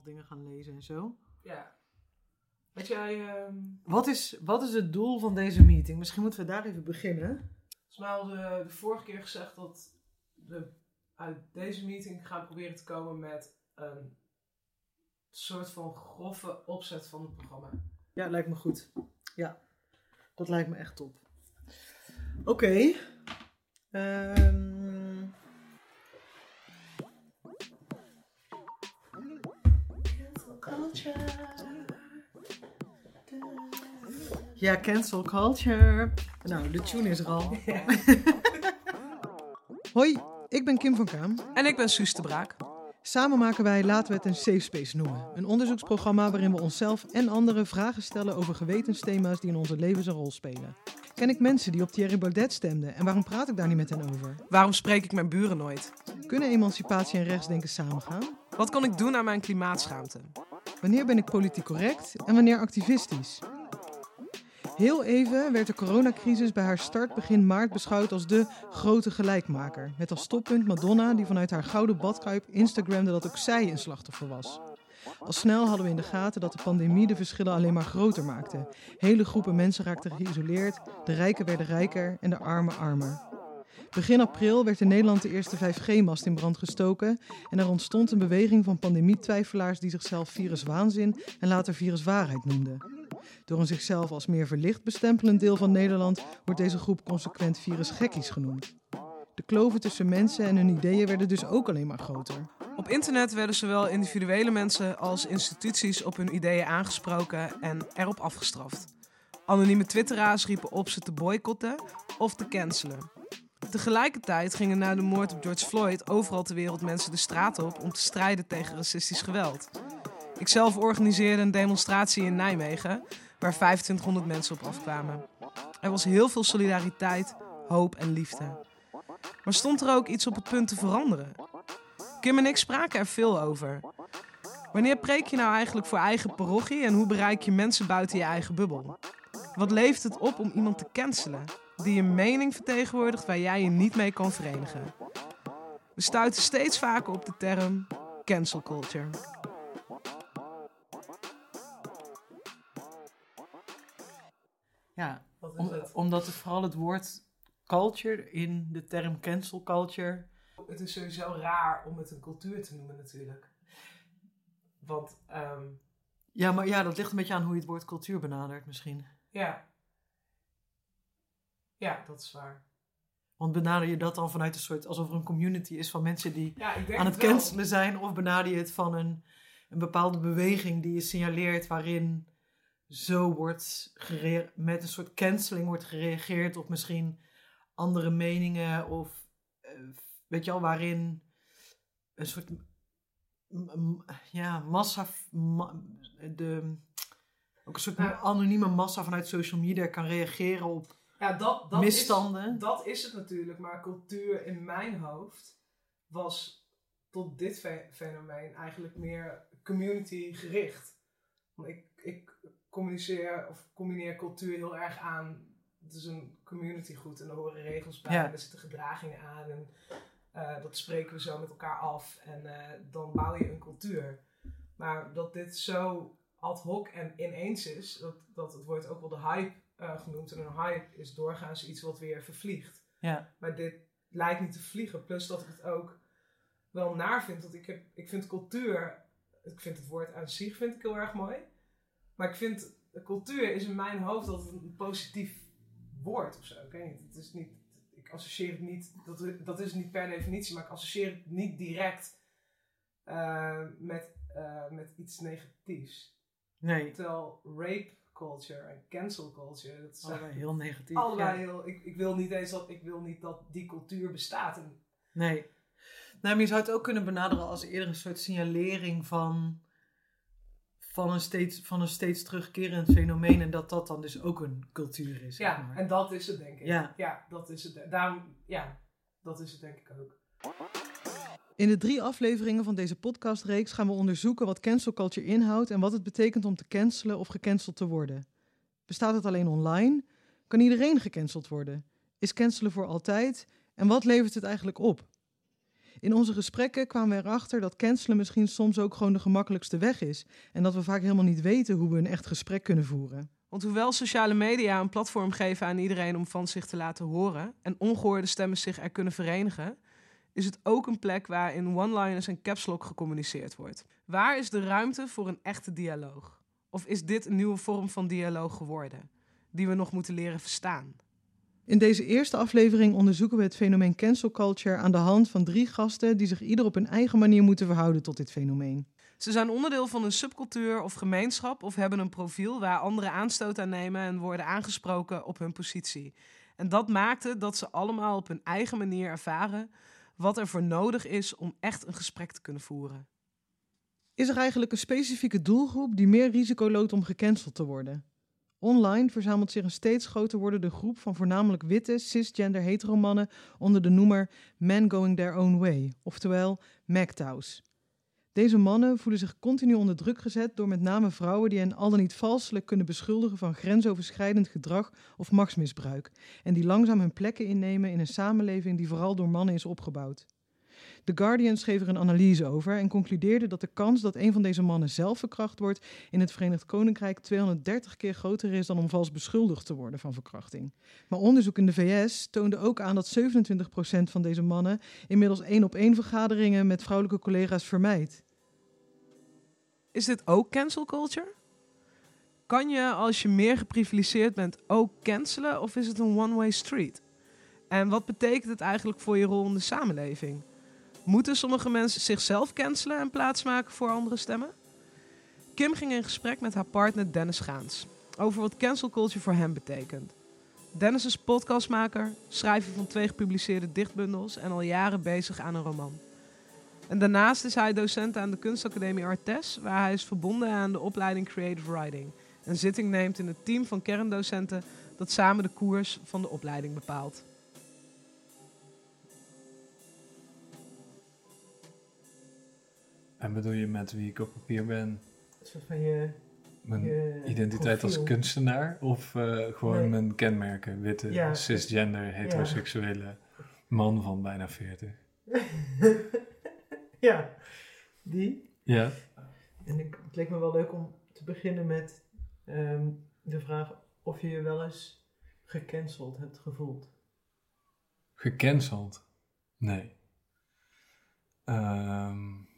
nog dingen gaan lezen en zo. Ja. Weet jij, ehm Wat is, wat is het doel van deze meeting? Misschien moeten we daar even beginnen. volgens mij hadden we de vorige keer gezegd dat we uit deze meeting gaan proberen te komen met een soort van grove opzet van het programma. Ja, lijkt me goed. Ja, dat lijkt me echt top. Oké. Ehm. Ja, cancel culture. Nou, de tune is er al. Hoi, ik ben Kim van Kaam. En ik ben Suus de Braak. Samen maken wij Laten we het een safe space noemen. Een onderzoeksprogramma waarin we onszelf en anderen vragen stellen over gewetensthema's die in onze levens een rol spelen. Ken ik mensen die op Thierry Baudet stemden en waarom praat ik daar niet met hen over? Waarom spreek ik mijn buren nooit? Kunnen emancipatie en rechtsdenken samengaan? Wat kan ik doen aan mijn klimaatschaamte? Wanneer ben ik politiek correct en wanneer activistisch? Heel even werd de coronacrisis bij haar start begin maart beschouwd als de grote gelijkmaker. Met als stoppunt Madonna die vanuit haar gouden badkuip Instagramde dat ook zij een slachtoffer was. Al snel hadden we in de gaten dat de pandemie de verschillen alleen maar groter maakte. Hele groepen mensen raakten geïsoleerd, de rijken werden rijker en de armen armer. Begin april werd in Nederland de eerste 5G-mast in brand gestoken en er ontstond een beweging van pandemietwijfelaars die zichzelf viruswaanzin en later viruswaarheid noemden. Door een zichzelf als meer verlicht bestempelend deel van Nederland wordt deze groep consequent virusgekkies genoemd. De kloven tussen mensen en hun ideeën werden dus ook alleen maar groter. Op internet werden zowel individuele mensen als instituties op hun ideeën aangesproken en erop afgestraft. Anonieme twitteraars riepen op ze te boycotten of te cancelen. Tegelijkertijd gingen na de moord op George Floyd overal ter wereld mensen de straat op om te strijden tegen racistisch geweld. Ikzelf organiseerde een demonstratie in Nijmegen waar 2500 mensen op afkwamen. Er was heel veel solidariteit, hoop en liefde. Maar stond er ook iets op het punt te veranderen? Kim en ik spraken er veel over. Wanneer preek je nou eigenlijk voor eigen parochie en hoe bereik je mensen buiten je eigen bubbel? Wat levert het op om iemand te cancelen die een mening vertegenwoordigt waar jij je niet mee kan verenigen? We stuiten steeds vaker op de term cancel culture. Ja, om- omdat het vooral het woord culture in de term cancel culture. Het is sowieso raar om het een cultuur te noemen natuurlijk. Want ehm, Ja, maar ja, dat ligt een beetje aan hoe je het woord cultuur benadert misschien. ja. Ja, dat is waar. Want benader je dat dan vanuit een soort, alsof er een community is van mensen die Ja, aan het cancelen zijn? Of benader je het van een, een bepaalde beweging die je signaleert waarin zo wordt met een soort canceling wordt gereageerd op misschien andere meningen of eh, weet je al, waarin een soort ja, massa, ma- de, ook een soort anonieme massa vanuit social media kan reageren op Ja, dat, dat misstanden. Is, dat is het natuurlijk, maar cultuur in mijn hoofd was tot dit fe- fenomeen eigenlijk meer community gericht. Want ik, ik communiceer of combineer cultuur heel erg aan. Het is een community goed en er horen regels bij Ja. en er zitten gedragingen aan en eh, dat spreken we zo met elkaar af en eh, dan bouw je een cultuur. Maar dat dit zo ad hoc en ineens is, dat, dat het wordt ook wel de hype eh, genoemd. En een hype is doorgaans iets wat weer vervliegt. Ja, Maar dit lijkt niet te vliegen. Plus dat ik het ook wel naar vind. Want ik, heb, ik vind cultuur, ik vind het woord aan zich vind ik heel erg mooi. Maar ik vind cultuur is in mijn hoofd altijd een positief woord of zo. Ik weet niet. Het is niet ik associeer het niet, dat, dat is niet per definitie, maar ik associeer het niet direct eh, met, eh, met iets negatiefs. nee, Terwijl rape culture en cancel culture, dat zijn allebei heel negatief. allebei ja. heel. Ik, ik wil niet eens dat ik wil niet dat die cultuur bestaat. En, Nee. Nou, maar je zou het ook kunnen benaderen als eerder een soort signalering van, van, een, steeds, van een steeds terugkerend fenomeen. En dat dat dan dus ook een cultuur is. zeg ja, maar. en dat is het denk ik. Ja. dat is het. Daarom, ja, dat is het denk ik ook. In de drie afleveringen van deze podcastreeks gaan we onderzoeken wat cancel culture inhoudt en wat het betekent om te cancelen of gecanceld te worden. Bestaat het alleen online? Kan iedereen gecanceld worden? Is cancelen voor altijd? En wat levert het eigenlijk op? In onze gesprekken kwamen we erachter dat cancelen misschien soms ook gewoon de gemakkelijkste weg is. En dat we vaak helemaal niet weten hoe we een echt gesprek kunnen voeren. Want hoewel sociale media een platform geven aan iedereen om van zich te laten horen en ongehoorde stemmen zich er kunnen verenigen, is het ook een plek waar in one-liners en caps lock gecommuniceerd wordt. Waar is de ruimte voor een echte dialoog? Of is dit een nieuwe vorm van dialoog geworden, die we nog moeten leren verstaan? In deze eerste aflevering onderzoeken we het fenomeen cancel culture aan de hand van drie gasten die zich ieder op hun eigen manier moeten verhouden tot dit fenomeen. Ze zijn onderdeel van een subcultuur of gemeenschap of hebben een profiel waar anderen aanstoot aan nemen en worden aangesproken op hun positie. En dat maakte dat ze allemaal op hun eigen manier ervaren wat er voor nodig is om echt een gesprek te kunnen voeren. Is er eigenlijk een specifieke doelgroep die meer risico loopt om gecanceld te worden? Online verzamelt zich een steeds groter wordende groep van voornamelijk witte, cisgender heteromannen onder de noemer Men Going Their Own Way, oftewel MGTOW's. Deze mannen voelen zich continu onder druk gezet door met name vrouwen die hen al dan niet valselijk kunnen beschuldigen van grensoverschrijdend gedrag of machtsmisbruik en die langzaam hun plekken innemen in een samenleving die vooral door mannen is opgebouwd. The Guardian schreef er een analyse over en concludeerde dat de kans dat een van deze mannen zelf verkracht wordt in het Verenigd Koninkrijk 230 keer groter is dan om vals beschuldigd te worden van verkrachting. Maar onderzoek in de VS toonde ook aan dat 27% van deze mannen inmiddels één op één vergaderingen met vrouwelijke collega's vermijdt. Is dit ook cancel culture? Kan je als je meer geprivilegeerd bent ook cancelen of is het een one-way street? En wat betekent het eigenlijk voor je rol in de samenleving? Moeten sommige mensen zichzelf cancelen en plaatsmaken voor andere stemmen? Kim ging in gesprek met haar partner Dennis Gaans over wat cancel culture voor hem betekent. Dennis is podcastmaker, schrijver van twee gepubliceerde dichtbundels en al jaren bezig aan een roman. En daarnaast is hij docent aan de kunstacademie Artes, waar hij is verbonden aan de opleiding Creative Writing. En zitting neemt in het team van kerndocenten dat samen de koers van de opleiding bepaalt. En bedoel je met wie ik op papier ben? Een soort van je, Mijn je identiteit als kunstenaar? Of eh, gewoon Nee. mijn kenmerken? Witte, Ja. cisgender, heteroseksuele man van bijna 40. ja, die. Ja. En ik, het leek me wel leuk om te beginnen met ehm, de vraag of je je wel eens gecanceld hebt gevoeld. Gecanceld? Nee. Ehm.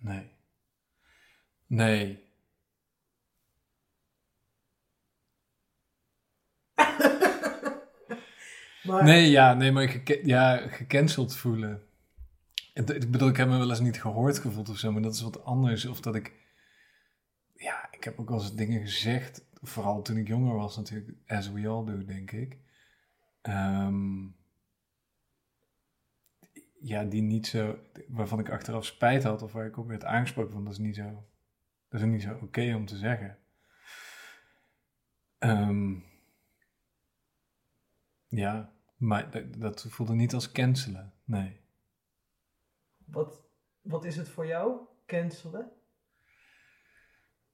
Nee. Nee. Maar, Nee, ja, nee, maar geke- ja, gecanceld voelen. Ik bedoel, ik heb me wel eens niet gehoord gevoeld of zo, maar dat is wat anders. Of dat ik, ja, ik heb ook wel eens dingen gezegd, vooral toen ik jonger was natuurlijk, as we all do, denk ik. Ehm, ja, die niet zo, waarvan ik achteraf spijt had of waar ik op werd aangesproken van, dat is niet zo, dat is niet zo oké om te zeggen. Ehm, ja, maar dat, dat voelde niet als cancelen, nee. Wat, wat is het voor jou, cancelen?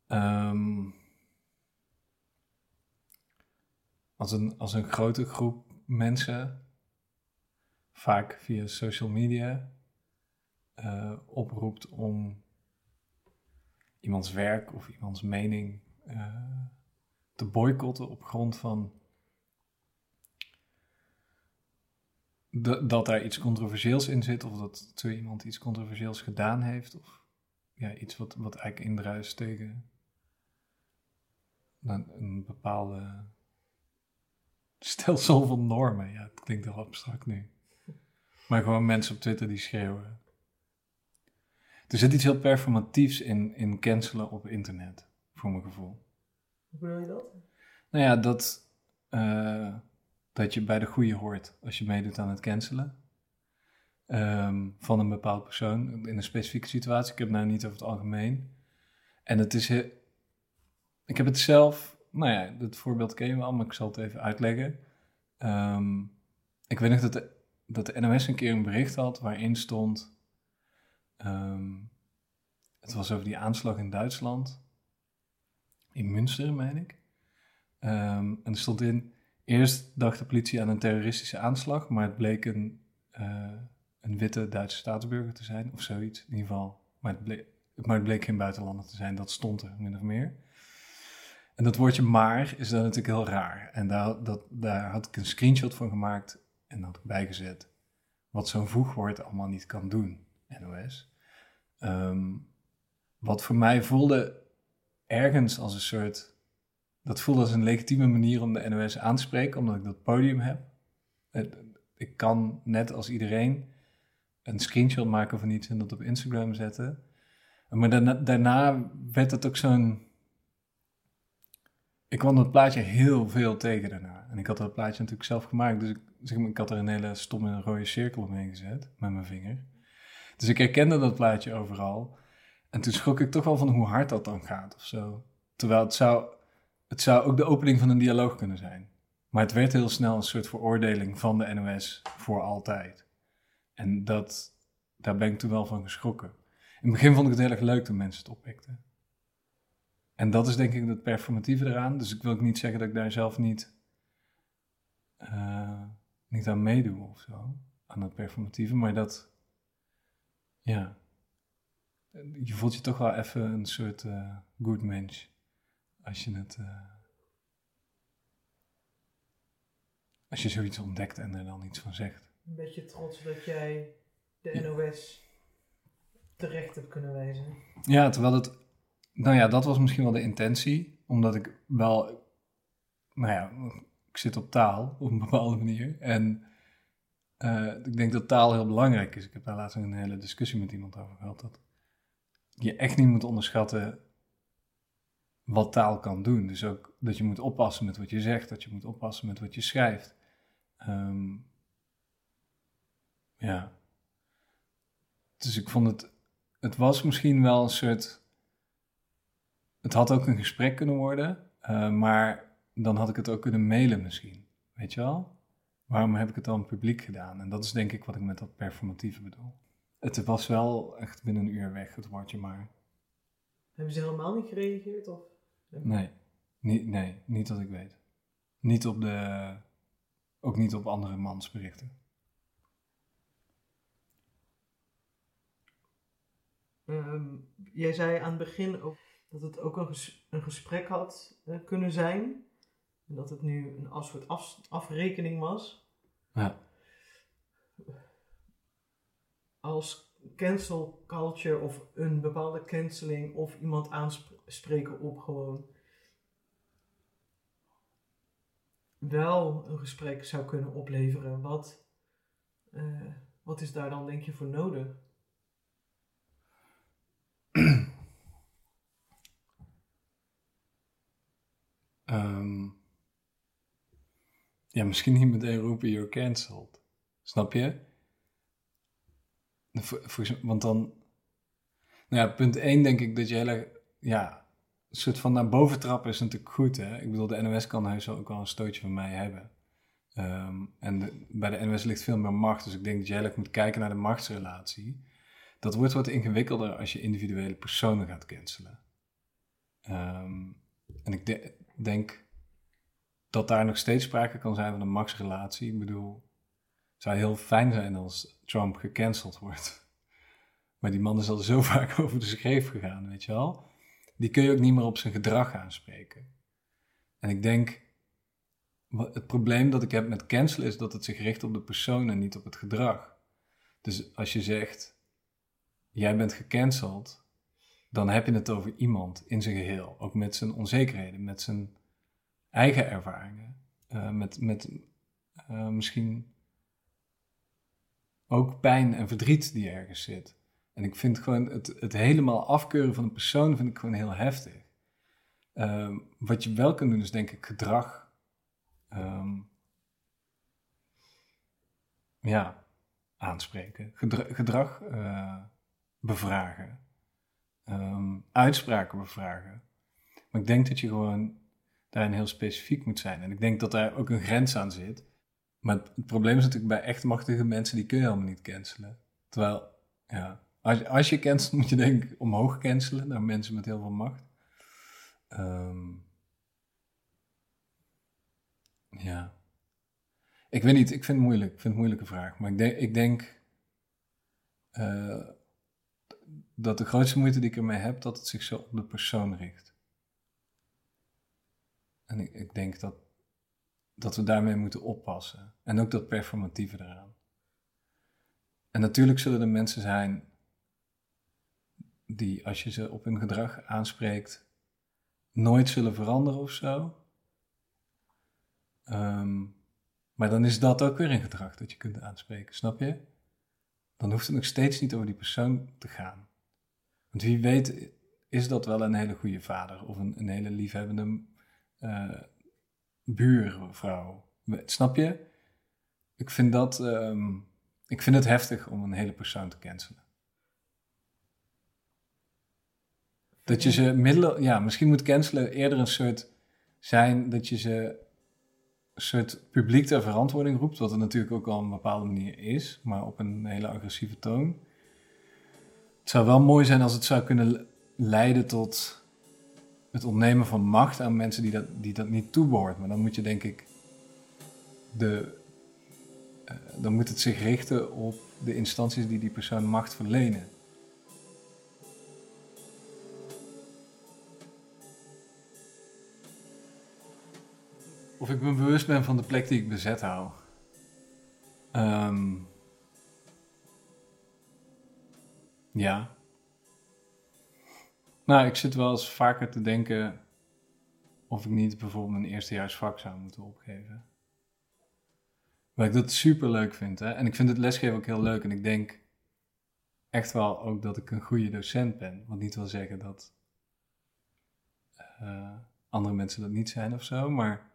Ehm, als, een, als een grote groep mensen, vaak via social media, eh, oproept om iemands werk of iemands mening eh, te boycotten op grond van dat daar iets controversieels in zit, of dat zo iemand iets controversieels gedaan heeft, of ja, iets wat, wat eigenlijk indruist tegen een, een bepaalde stelsel van normen. Ja, het klinkt heel abstract nu. Maar gewoon mensen op Twitter die schreeuwen. Er zit iets heel performatiefs in, in cancelen op internet, voor mijn gevoel. Hoe bedoel je dat? Nou ja, dat, eh, dat je bij de goede hoort als je meedoet aan het cancelen. Ehm, van een bepaald persoon in een specifieke situatie. Ik heb het nou niet over het algemeen. En het is... he- Ik heb het zelf... Nou ja, het voorbeeld ken je wel, maar ik zal het even uitleggen. Ehm, ik weet nog dat de, dat de NOS een keer een bericht had waarin stond... ehm, het was over die aanslag in Duitsland. In Münster, meen ik. Ehm, en er stond in, eerst dacht de politie aan een terroristische aanslag, maar het bleek een, eh, een witte Duitse staatsburger te zijn, of zoiets in ieder geval. Maar het, bleek, maar het bleek geen buitenlander te zijn, dat stond er, min of meer. En dat woordje maar is dan natuurlijk heel raar. En daar, dat, daar had ik een screenshot van gemaakt en ik bijgezet wat zo'n voegwoord allemaal niet kan doen, NOS. Ehm, wat voor mij voelde ergens als een soort. Dat voelde als een legitieme manier om de NOS aan te spreken, omdat ik dat podium heb. Ik kan net als iedereen een screenshot maken van iets en dat op Instagram zetten. Maar daarna, daarna werd het ook zo'n. Ik kwam dat plaatje heel veel tegen daarna. En ik had dat plaatje natuurlijk zelf gemaakt, dus ik, ik had er een hele stomme rode cirkel omheen gezet met mijn vinger. Dus ik herkende dat plaatje overal. En toen schrok ik toch wel van hoe hard dat dan gaat of zo. Terwijl het zou, het zou ook de opening van een dialoog kunnen zijn. Maar het werd heel snel een soort veroordeling van de NOS voor altijd. En dat, daar ben ik toen wel van geschrokken. In het begin vond ik het heel erg leuk toen mensen het oppikten. En dat is denk ik het performatieve eraan. Dus ik wil ook niet zeggen dat ik daar zelf niet, uh, niet aan meedoe of zo. Aan het performatieve. Maar dat, ja, je voelt je toch wel even een soort uh, good mens. Als je het. Uh, als je zoiets ontdekt en er dan iets van zegt. Een beetje trots dat jij de NOS terecht hebt kunnen wijzen. Ja, terwijl het. Nou ja, dat was misschien wel de intentie. Omdat ik wel. Nou ja, ik zit op taal op een bepaalde manier. En uh, ik denk dat taal heel belangrijk is. Ik heb daar laatst een hele discussie met iemand over gehad. Dat je echt niet moet onderschatten wat taal kan doen. Dus ook dat je moet oppassen met wat je zegt, dat je moet oppassen met wat je schrijft. Um, ja. Dus ik vond het, het was misschien wel een soort, het had ook een gesprek kunnen worden, uh, maar dan had ik het ook kunnen mailen misschien, weet je wel? Waarom heb ik het dan publiek gedaan? En dat is denk ik wat ik met dat performatieve bedoel. Het was wel echt binnen een uur weg, het woordje maar. Hebben ze helemaal niet gereageerd? Of? Nee, niet, nee, niet dat ik weet. Niet op de, ook niet op andere mansberichten. Um, jij zei aan het begin ook dat het ook een, ges een gesprek had uh, kunnen zijn. En dat het nu een soort af afrekening was. Ja. Als cancel culture of een bepaalde canceling of iemand aanspreken op gewoon wel een gesprek zou kunnen opleveren. Wat, uh, wat is daar dan denk je voor nodig? um, ja, misschien niet meteen roepen, you're cancelled. Snap je? Want dan, nou ja, punt 1 denk ik dat je heel erg, ja, een soort van naar boven trappen is natuurlijk goed, hè. Ik bedoel, de NOS kan heus ook wel een stootje van mij hebben. Um, en bij de NOS ligt veel meer macht, dus ik denk dat je erg moet kijken naar de machtsrelatie. Dat wordt wat ingewikkelder als je individuele personen gaat cancelen. Um, en ik de denk dat daar nog steeds sprake kan zijn van een max-relatie. Ik bedoel, het zou heel fijn zijn als Trump gecanceld wordt. Maar die man is al zo vaak over de schreef gegaan, weet je wel. Die kun je ook niet meer op zijn gedrag aanspreken. En ik denk, het probleem dat ik heb met cancelen is dat het zich richt op de persoon en niet op het gedrag. Dus als je zegt, jij bent gecanceld, dan heb je het over iemand in zijn geheel. Ook met zijn onzekerheden, met zijn eigen ervaringen. Uh, met met uh, misschien ook pijn en verdriet die ergens zit. En ik vind gewoon het, het helemaal afkeuren van een persoon vind ik gewoon heel heftig. Uh, wat je wel kunt doen is denk ik gedrag. Um, ja, aanspreken. Gedra gedrag uh, bevragen. Um, uitspraken bevragen. Maar ik denk dat je gewoon daarin heel specifiek moet zijn. En ik denk dat daar ook een grens aan zit. Maar het, probleem is natuurlijk bij echt machtige mensen, die kun je helemaal niet cancelen. Terwijl, ja, als, als je cancelt, moet je denk ik omhoog cancelen naar mensen met heel veel macht. Um, Ja. Ik weet niet, ik vind het moeilijk. Ik vind het een moeilijke vraag. Maar ik denk, ik denk eh, dat de grootste moeite die ik ermee heb, dat het zich zo op de persoon richt. En ik, denk dat, dat we daarmee moeten oppassen. En ook dat performatieve eraan. En natuurlijk zullen er mensen zijn die, als je ze op hun gedrag aanspreekt, nooit zullen veranderen of zo. Ehm, maar dan is dat ook weer een gedrag dat je kunt aanspreken, snap je? Dan hoeft het nog steeds niet over die persoon te gaan. Want wie weet is dat wel een hele goede vader of een, een hele liefhebbende uh, buurvrouw. Snap je? Ik vind dat, ehm, ik vind het heftig om een hele persoon te cancelen. Dat je ze middelen, ja, misschien moet cancelen eerder een soort zijn dat je ze een soort publiek ter verantwoording roept, wat het natuurlijk ook al op een bepaalde manier is, maar op een hele agressieve toon. Het zou wel mooi zijn als het zou kunnen leiden tot het ontnemen van macht aan mensen die dat, die dat niet toebehoort. Maar dan moet je denk ik de, uh, dan moet het zich richten op de instanties die die persoon macht verlenen. Of ik me bewust ben van de plek die ik bezet hou. Um, ja. Nou, ik zit wel eens vaker te denken of ik niet bijvoorbeeld mijn eerstejaarsvak zou moeten opgeven. Waar ik dat super leuk vind. Hè? En ik vind het lesgeven ook heel leuk. En ik denk echt wel ook dat ik een goede docent ben. Wat niet wil zeggen dat uh, andere mensen dat niet zijn of zo. Maar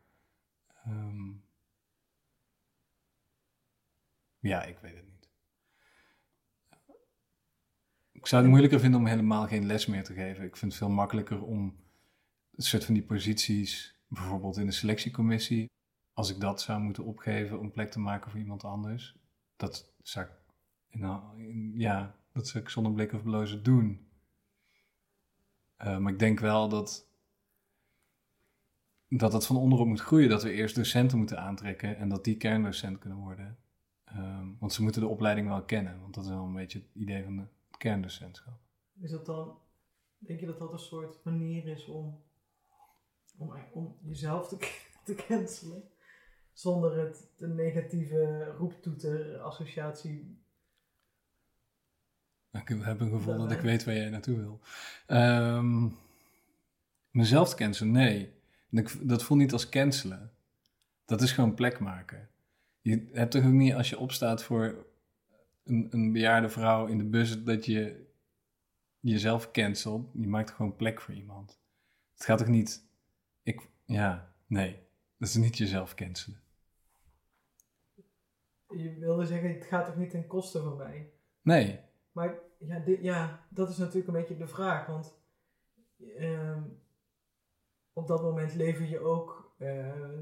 um, ja, ik weet het niet. Ik zou het moeilijker vinden om helemaal geen les meer te geven. Ik vind het veel makkelijker om een soort van die posities, bijvoorbeeld in de selectiecommissie, als ik dat zou moeten opgeven om plek te maken voor iemand anders, dat zou ik, ja, dat zou ik zonder blik of blozen doen. Uh, maar ik denk wel dat, dat het van onderop moet groeien, dat we eerst docenten moeten aantrekken en dat die kerndocent kunnen worden. Um, want ze moeten de opleiding wel kennen, want dat is wel een beetje het idee van de kerndocentschap. Is dat dan, denk je dat dat een soort manier is om, om, om jezelf te, te cancelen? Zonder het de negatieve roeptoeter associatie. Ik heb een gevoel dat ik weet waar jij naartoe wil. Um, mezelf te cancelen? Nee. Dat voelt niet als cancelen. Dat is gewoon plek maken. Je hebt toch ook niet als je opstaat voor een, een bejaarde vrouw in de bus dat je jezelf cancelt. Je maakt gewoon plek voor iemand. Het gaat toch niet. Ik, ja, nee. Dat is niet jezelf cancelen. Je wilde zeggen, het gaat toch niet ten koste van mij? Nee. Maar ja, dit, ja, dat is natuurlijk een beetje de vraag. Want uh, op dat moment lever je ook uh,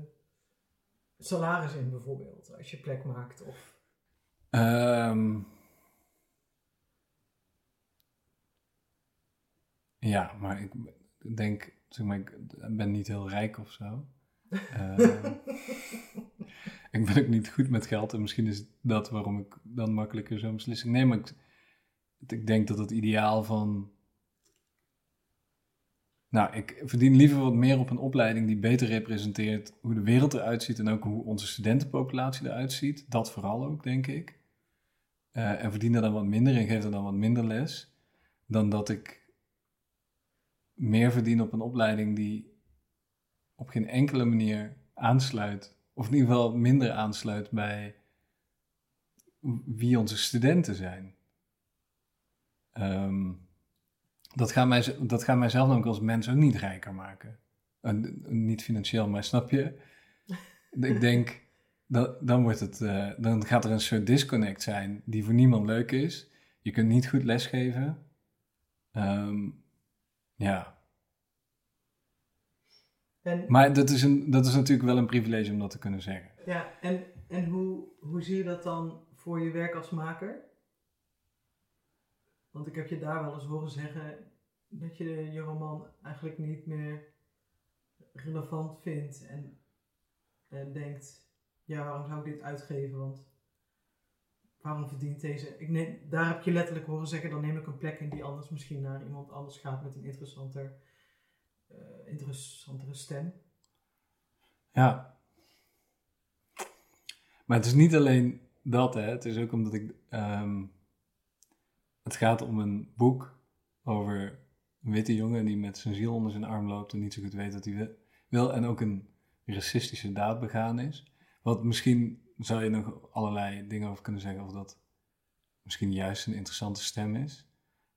salaris in, bijvoorbeeld. Als je plek maakt. Of Um, ja, maar ik denk, zeg maar, ik ben niet heel rijk of zo. Uh, ik ben ook niet goed met geld en misschien is dat waarom ik dan makkelijker zo'n beslissing neem. Maar ik, ik denk dat het ideaal van nou, ik verdien liever wat meer op een opleiding die beter representeert hoe de wereld eruit ziet en ook hoe onze studentenpopulatie eruit ziet. Dat vooral ook, denk ik. Uh, en verdien er dan wat minder en geef er dan wat minder les. Dan dat ik meer verdien op een opleiding die op geen enkele manier aansluit. Of in ieder geval minder aansluit bij wie onze studenten zijn. Um, dat gaat, mij, dat gaat mijzelf ook als mens ook niet rijker maken. niet financieel, maar snap je? ik denk, dat, dan, wordt het, uh, dan gaat er een soort disconnect zijn die voor niemand leuk is. Je kunt niet goed lesgeven. Um, ja. En, maar dat is, een, dat is natuurlijk wel een privilege om dat te kunnen zeggen. Ja, en, en hoe, hoe zie je dat dan voor je werk als maker? Want ik heb je daar wel eens horen zeggen dat je je roman eigenlijk niet meer relevant vindt. En en denkt, ja, waarom zou ik dit uitgeven? Want waarom verdient deze... Ik neem, daar heb je letterlijk horen zeggen, dan neem ik een plek in die anders misschien naar iemand anders gaat met een interessanter, eh, interessantere stem. Ja. Maar het is niet alleen dat, hè. Het is ook omdat ik... ehm, het gaat om een boek over een witte jongen die met zijn ziel onder zijn arm loopt en niet zo goed weet wat hij wi- wil. En ook een racistische daad begaan is. Wat misschien zou je nog allerlei dingen over kunnen zeggen of dat misschien juist een interessante stem is.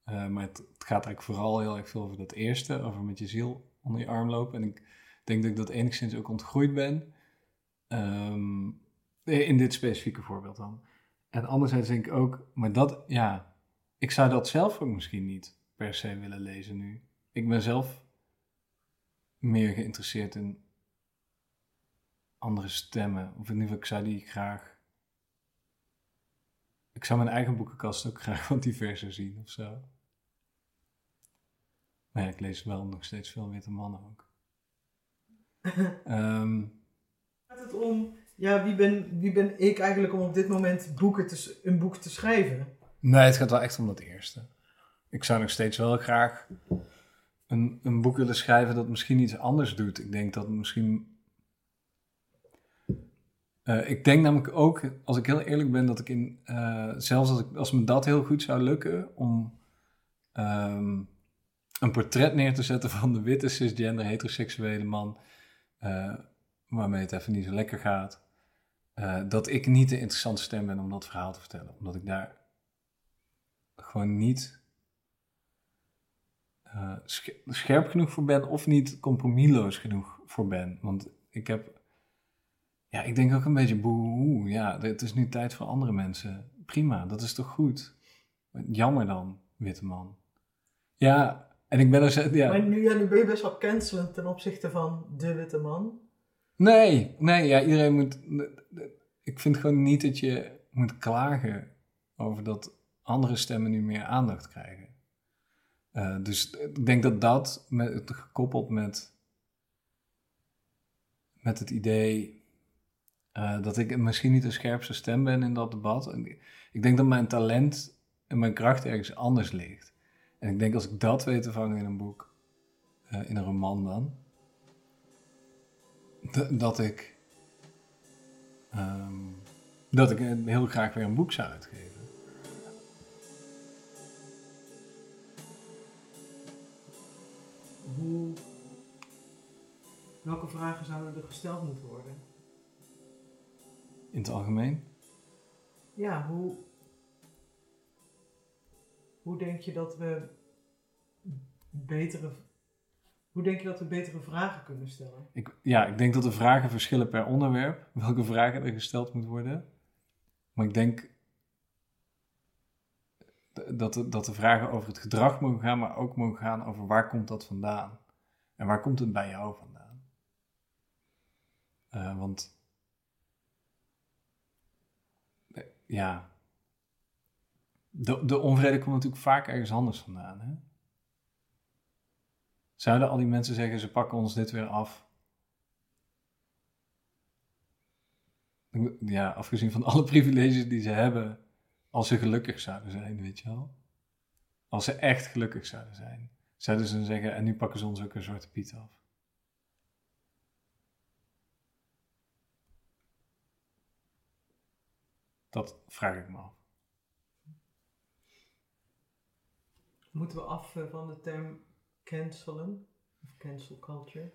Eh, maar het, gaat eigenlijk vooral heel erg veel over dat eerste, over met je ziel onder je arm lopen. En ik denk dat ik dat enigszins ook ontgroeid ben. Ehm, in dit specifieke voorbeeld dan. En anderzijds denk ik ook, maar dat, ja, ik zou dat zelf ook misschien niet per se willen lezen nu. Ik ben zelf meer geïnteresseerd in andere stemmen. Of in ieder geval, ik zou die graag. Ik zou mijn eigen boekenkast ook graag wat diverser zien of zo. Maar ja, ik lees wel nog steeds veel witte mannen ook. Ehm, Gaat het om, ja, wie ben, wie ben ik eigenlijk om op dit moment boeken te, een boek te schrijven? Nee, het gaat wel echt om dat eerste. Ik zou nog steeds wel graag een, een boek willen schrijven dat misschien iets anders doet. Ik denk dat misschien. Eh, ik denk namelijk ook, als ik heel eerlijk ben, dat ik in. eh, zelfs als, ik, als me dat heel goed zou lukken om. ehm, een portret neer te zetten van de witte cisgender heteroseksuele man. eh, waarmee het even niet zo lekker gaat. dat ik niet de interessante stem ben om dat verhaal te vertellen. Omdat ik daar gewoon niet sche- scherp genoeg voor ben of niet compromisloos genoeg voor ben. Want ik heb, ja, ik denk ook een beetje boe, ja, het is nu tijd voor andere mensen. Prima, dat is toch goed? Jammer dan, witte man. Ja, en ik ben er, ja. Maar nu, ja, nu ben je best wel cancelend ten opzichte van de witte man. Nee, nee, ja, iedereen moet. Ik vind gewoon niet dat je moet klagen over dat andere stemmen nu meer aandacht krijgen. Eh, dus ik denk dat dat, met, gekoppeld met, met het idee eh, dat ik misschien niet de scherpste stem ben in dat debat. En ik denk dat mijn talent en mijn kracht ergens anders ligt. En ik denk als ik dat weet te vangen in een boek, eh, in een roman dan, dat ik. ehm, dat ik eh, heel graag weer een boek zou uitgeven. Hoe, welke vragen zouden er gesteld moeten worden? In het algemeen. Ja, hoe, hoe denk je dat we betere, hoe denk je dat we betere vragen kunnen stellen? Ik, ja, ik denk dat de vragen verschillen per onderwerp. Welke vragen er gesteld moeten worden. Maar ik denk dat de, dat de vragen over het gedrag mogen gaan, maar ook mogen gaan over waar komt dat vandaan? En waar komt het bij jou vandaan? Eh, want eh, ja, de, de onvrede komt natuurlijk vaak ergens anders vandaan. Hè? Zouden al die mensen zeggen, ze pakken ons dit weer af? Ja, afgezien van alle privileges die ze hebben, als ze gelukkig zouden zijn, weet je wel. Als ze echt gelukkig zouden zijn, zouden ze dan zeggen, en nu pakken ze ons ook een zwarte piet af. Dat vraag ik me af. Moeten we af eh, van de term cancelen? Of cancel culture?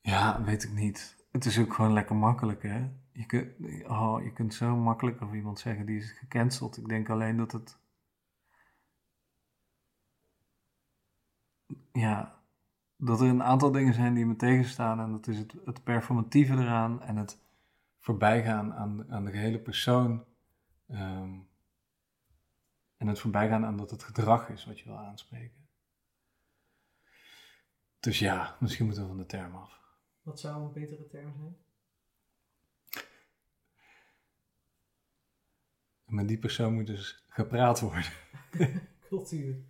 Ja, weet ik niet. Het is ook gewoon lekker makkelijk, hè? Je kunt, oh, je kunt zo makkelijk over iemand zeggen die is gecanceld. Ik denk alleen dat het. Ja, dat er een aantal dingen zijn die me tegenstaan. En dat is het, het performatieve eraan en het voorbijgaan aan, de- aan de gehele persoon. Ehm, en het voorbijgaan aan dat het gedrag is wat je wil aanspreken. Dus ja, misschien moeten we van de term af. Wat zou een betere term zijn? Met die persoon moet dus gepraat worden. cultuur.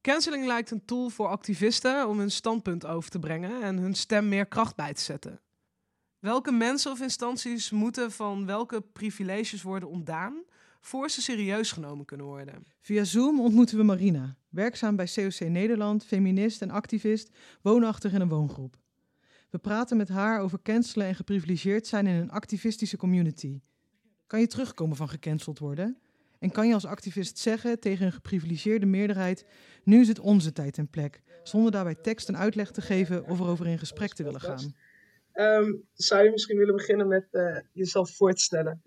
Canceling lijkt een tool voor activisten om hun standpunt over te brengen en hun stem meer kracht bij te zetten. Welke mensen of instanties moeten van welke privileges worden ontdaan voor ze serieus genomen kunnen worden? Via Zoom ontmoeten we Marina, werkzaam bij COC Nederland, feminist en activist, woonachtig in een woongroep. We praten met haar over cancelen en geprivilegeerd zijn in een activistische community. Kan je terugkomen van gecanceld worden? En kan je als activist zeggen tegen een geprivilegeerde meerderheid: nu is het onze tijd en plek, zonder daarbij tekst en uitleg te geven of erover in gesprek te willen gaan? Um, zou je misschien willen beginnen met uh, jezelf voor te stellen?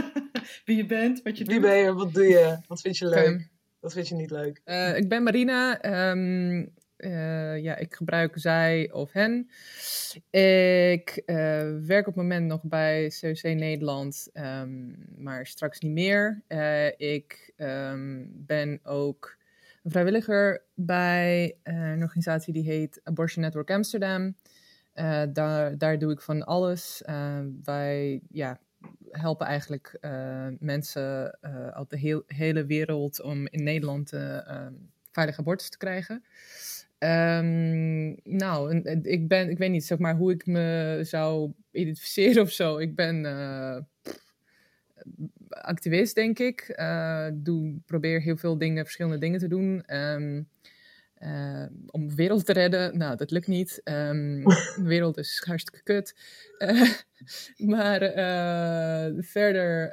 Wie je bent, wat je Wie doet? ben je, wat doe je, wat vind je leuk, wat vind je niet leuk? Eh, ik ben Marina. Ehm, eh, ja, ik gebruik zij of hen. Ik eh, werk op het moment nog bij COC Nederland, ehm, maar straks niet meer. Eh, ik ehm, ben ook een vrijwilliger bij een organisatie die heet Abortion Network Amsterdam. Daar, daar doe ik van alles. Wij ja, helpen eigenlijk mensen uit de hele wereld om in Nederland eh, ehm, veilige abortus te krijgen. Ehm, nou, ik ben, ik weet niet zeg maar hoe ik me zou identificeren of zo. Ik ben eh, activist, denk ik. Eh, doe, probeer heel veel dingen, verschillende dingen te doen. Ehm, eh, om de wereld te redden. Nou, dat lukt niet. Ehm, de wereld is hartstikke kut. Maar verder,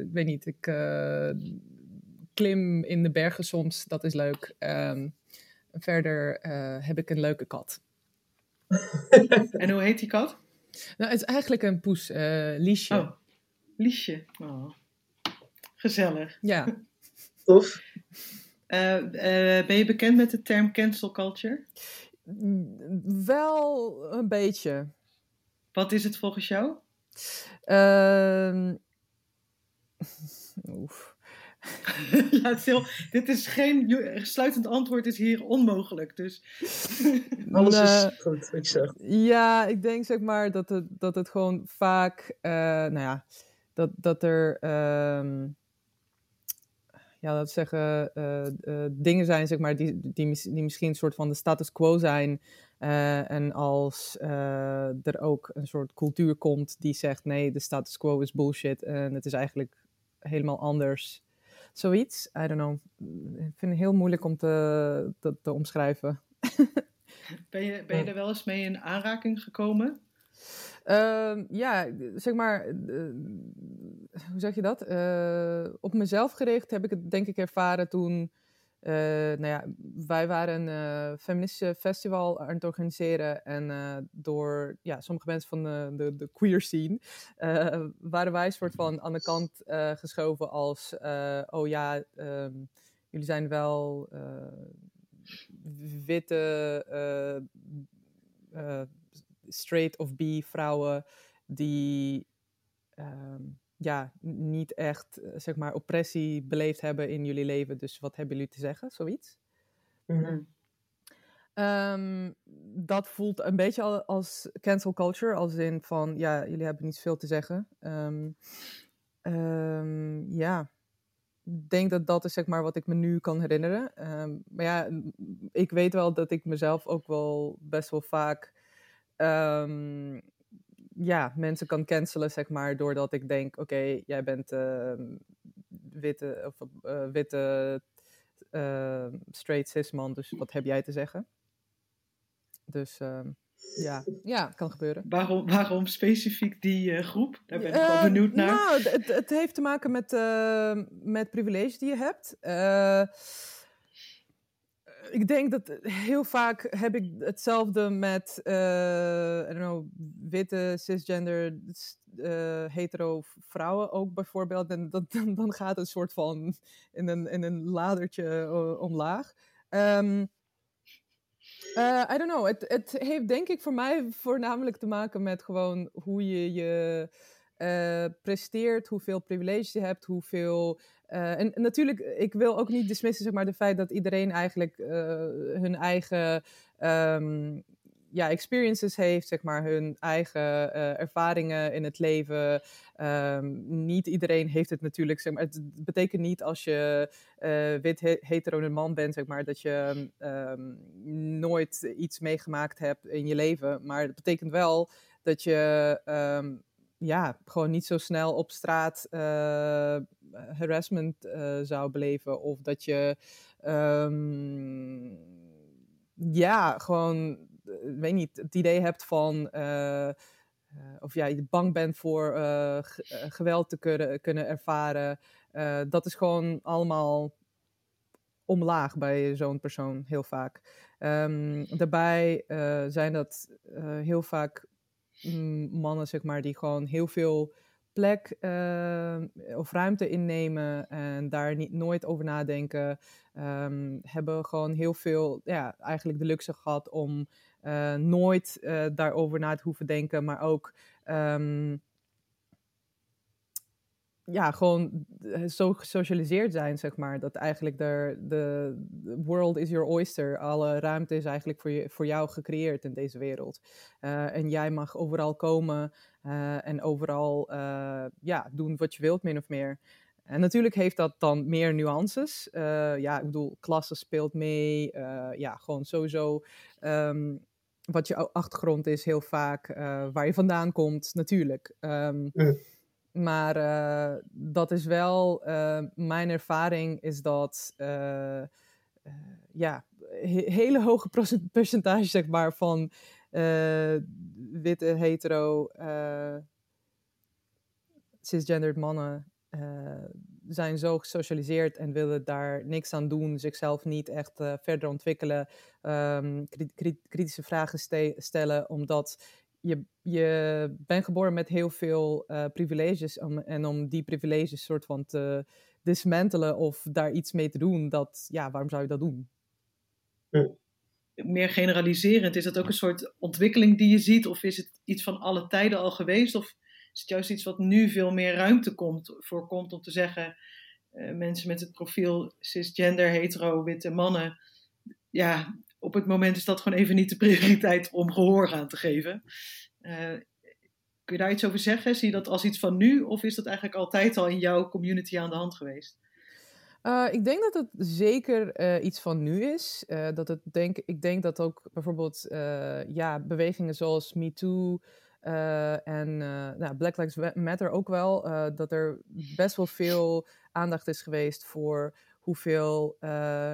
ik weet niet, ik klim in de bergen soms, dat is leuk. Verder eh, heb ik een leuke kat. En hoe heet die kat? Nou, het is eigenlijk een poes, eh Liesje. Oh, Liesje. Oh. Gezellig. Ja. Tof. Eh, eh, ben je bekend met de term cancel culture? Wel een beetje. Wat is het volgens jou? Ehm oef. ja, het is heel- dit is geen sluitend antwoord, is hier onmogelijk. Dus Alles is goed, wat je zegt. Ja, ik denk zeg maar dat het, dat het gewoon vaak, eh, nou ja, dat, dat er, ehm, ja, dat zeggen, eh, eh, dingen zijn zeg maar die, die, die misschien een soort van de status quo zijn. Eh, en als eh, er ook een soort cultuur komt die zegt nee, de status quo is bullshit en het is eigenlijk helemaal anders. Zoiets, I don't know. Ik vind het heel moeilijk om te, te, te omschrijven. ben je, ben je er wel eens mee in aanraking gekomen? Ehm, ja, zeg maar, eh, hoe zeg je dat? Eh, op mezelf gericht heb ik het denk ik ervaren toen, eh, nou ja, wij waren een eh, feministische festival aan het organiseren en eh, door ja, sommige mensen van de, de, de queer scene eh, waren wij soort van aan de kant eh, geschoven als, eh, oh ja, ehm, jullie zijn wel eh, witte eh, eh, straight of bi vrouwen die ehm, ja, niet echt eh, zeg maar oppressie beleefd hebben in jullie leven. Dus wat hebben jullie te zeggen? Zoiets. Mhm. Ehm, dat voelt een beetje al als cancel culture, als in van ja, jullie hebben niet zoveel te zeggen. Ehm, ehm, ja, ik denk dat dat is zeg maar wat ik me nu kan herinneren. Maar ja, ik weet wel dat ik mezelf ook wel best wel vaak ja, mensen kan cancelen, zeg maar, doordat ik denk, oké, jij bent ehm, witte, of, eh, witte ehm, straight cis man, dus wat heb jij te zeggen? Dus ehm, ja, ja, kan gebeuren. Waarom, waarom specifiek die eh, groep? Daar ben ik wel benieuwd naar. Nou, het, het heeft te maken met, met privilege die je hebt. Eh, ik denk dat heel vaak heb ik hetzelfde met eh, I don't know, witte, cisgender, eh, hetero vrouwen ook bijvoorbeeld. En dan, dan gaat een soort van in een, in een ladertje eh, omlaag. Ehm, eh, I don't know. Het, het heeft denk ik voor mij voornamelijk te maken met gewoon hoe je je eh, presteert, hoeveel privileges je hebt, hoeveel. Eh, en, natuurlijk, ik wil ook niet dismissen zeg maar, de feit dat iedereen eigenlijk eh, hun eigen ehm, ja, experiences heeft, zeg maar, hun eigen eh, ervaringen in het leven. Ehm, niet iedereen heeft het natuurlijk, zeg maar, het betekent niet als je wit man bent, zeg maar, dat je ehm, nooit iets meegemaakt hebt in je leven. Maar het betekent wel dat je ja, gewoon niet zo snel op straat harassment uh, zou beleven. Of dat je um, ja, gewoon, weet niet, het idee hebt van. Uh, of ja, je bang bent voor geweld te kunnen, kunnen ervaren. dat is gewoon allemaal omlaag bij zo'n persoon, heel vaak. Um, daarbij zijn dat heel vaak mannen, zeg maar, die gewoon heel veel plek uh, of ruimte innemen en daar niet, nooit over nadenken. Um, hebben gewoon heel veel, ja, eigenlijk de luxe gehad om uh, nooit uh, daarover na te hoeven denken, maar ook um, ja, gewoon eh, zo gesocialiseerd zijn, zeg maar. Dat eigenlijk de, world is your oyster. Alle ruimte is eigenlijk voor, je, voor jou gecreëerd in deze wereld. En jij mag overal komen uh, en overal uh, ja, doen wat je wilt, min of meer. En natuurlijk heeft dat dan meer nuances. ja, ik bedoel, klasse speelt mee. ja, gewoon sowieso... Um, wat je achtergrond is, heel vaak waar je vandaan komt, natuurlijk. Um, mm. Maar dat is wel, mijn ervaring is dat, ja, he hele hoge percentage, zeg maar, van witte, hetero, cisgendered mannen zijn zo gesocialiseerd en willen daar niks aan doen, zichzelf niet echt verder ontwikkelen, um, kritische vragen stellen, omdat je, je bent geboren met heel veel uh, privileges. En om die privileges soort van te dismantelen of daar iets mee te doen, dat, ja, waarom zou je dat doen? Meer generaliserend, is dat ook een soort ontwikkeling die je ziet? Of is het iets van alle tijden al geweest? Of is het juist iets wat nu veel meer ruimte komt, voorkomt om te zeggen... Uh, mensen met het profiel cisgender, hetero, witte mannen... Ja, op het moment is dat gewoon even niet de prioriteit om gehoor aan te geven. Uh, kun je daar iets over zeggen? Zie je dat als iets van nu of is dat eigenlijk altijd al in jouw community aan de hand geweest? Uh, ik denk dat het zeker uh, iets van nu is. Uh, dat het denk, ik denk dat ook bijvoorbeeld ja, bewegingen zoals MeToo en nou, Black Lives Matter ook wel, dat er best wel veel aandacht is geweest voor hoeveel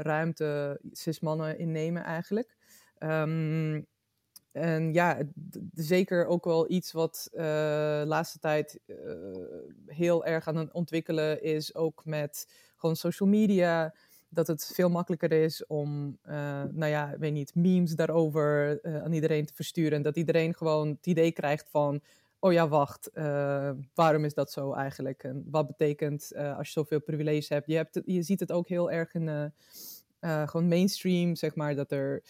ruimte cis-mannen innemen eigenlijk. Um, en ja, zeker ook wel iets wat de laatste tijd heel erg aan het ontwikkelen is, ook met gewoon social media. Dat het veel makkelijker is om, nou ja, weet niet, memes daarover aan iedereen te versturen. En dat iedereen gewoon het idee krijgt van, oh ja, wacht, uh, waarom is dat zo eigenlijk? En wat betekent als je zoveel privileges hebt? Je, hebt je ziet het ook heel erg in gewoon mainstream, zeg maar, dat er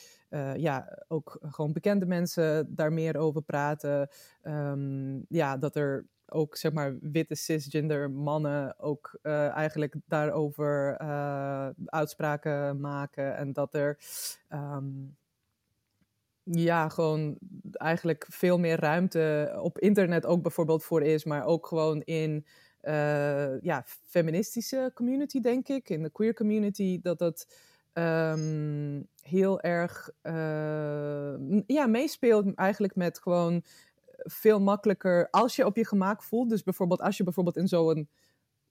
ja, ook gewoon bekende mensen daar meer over praten. Um, ja, dat er ook, zeg maar, witte cisgender mannen ook eigenlijk daarover uitspraken maken. En dat er... Um, ja, gewoon eigenlijk veel meer ruimte op internet ook bijvoorbeeld voor is, maar ook gewoon in uh, ja, feministische community, denk ik, in de queer community, dat dat um, heel erg ja, meespeelt eigenlijk met gewoon veel makkelijker als je op je gemak voelt. Dus bijvoorbeeld als je bijvoorbeeld in zo'n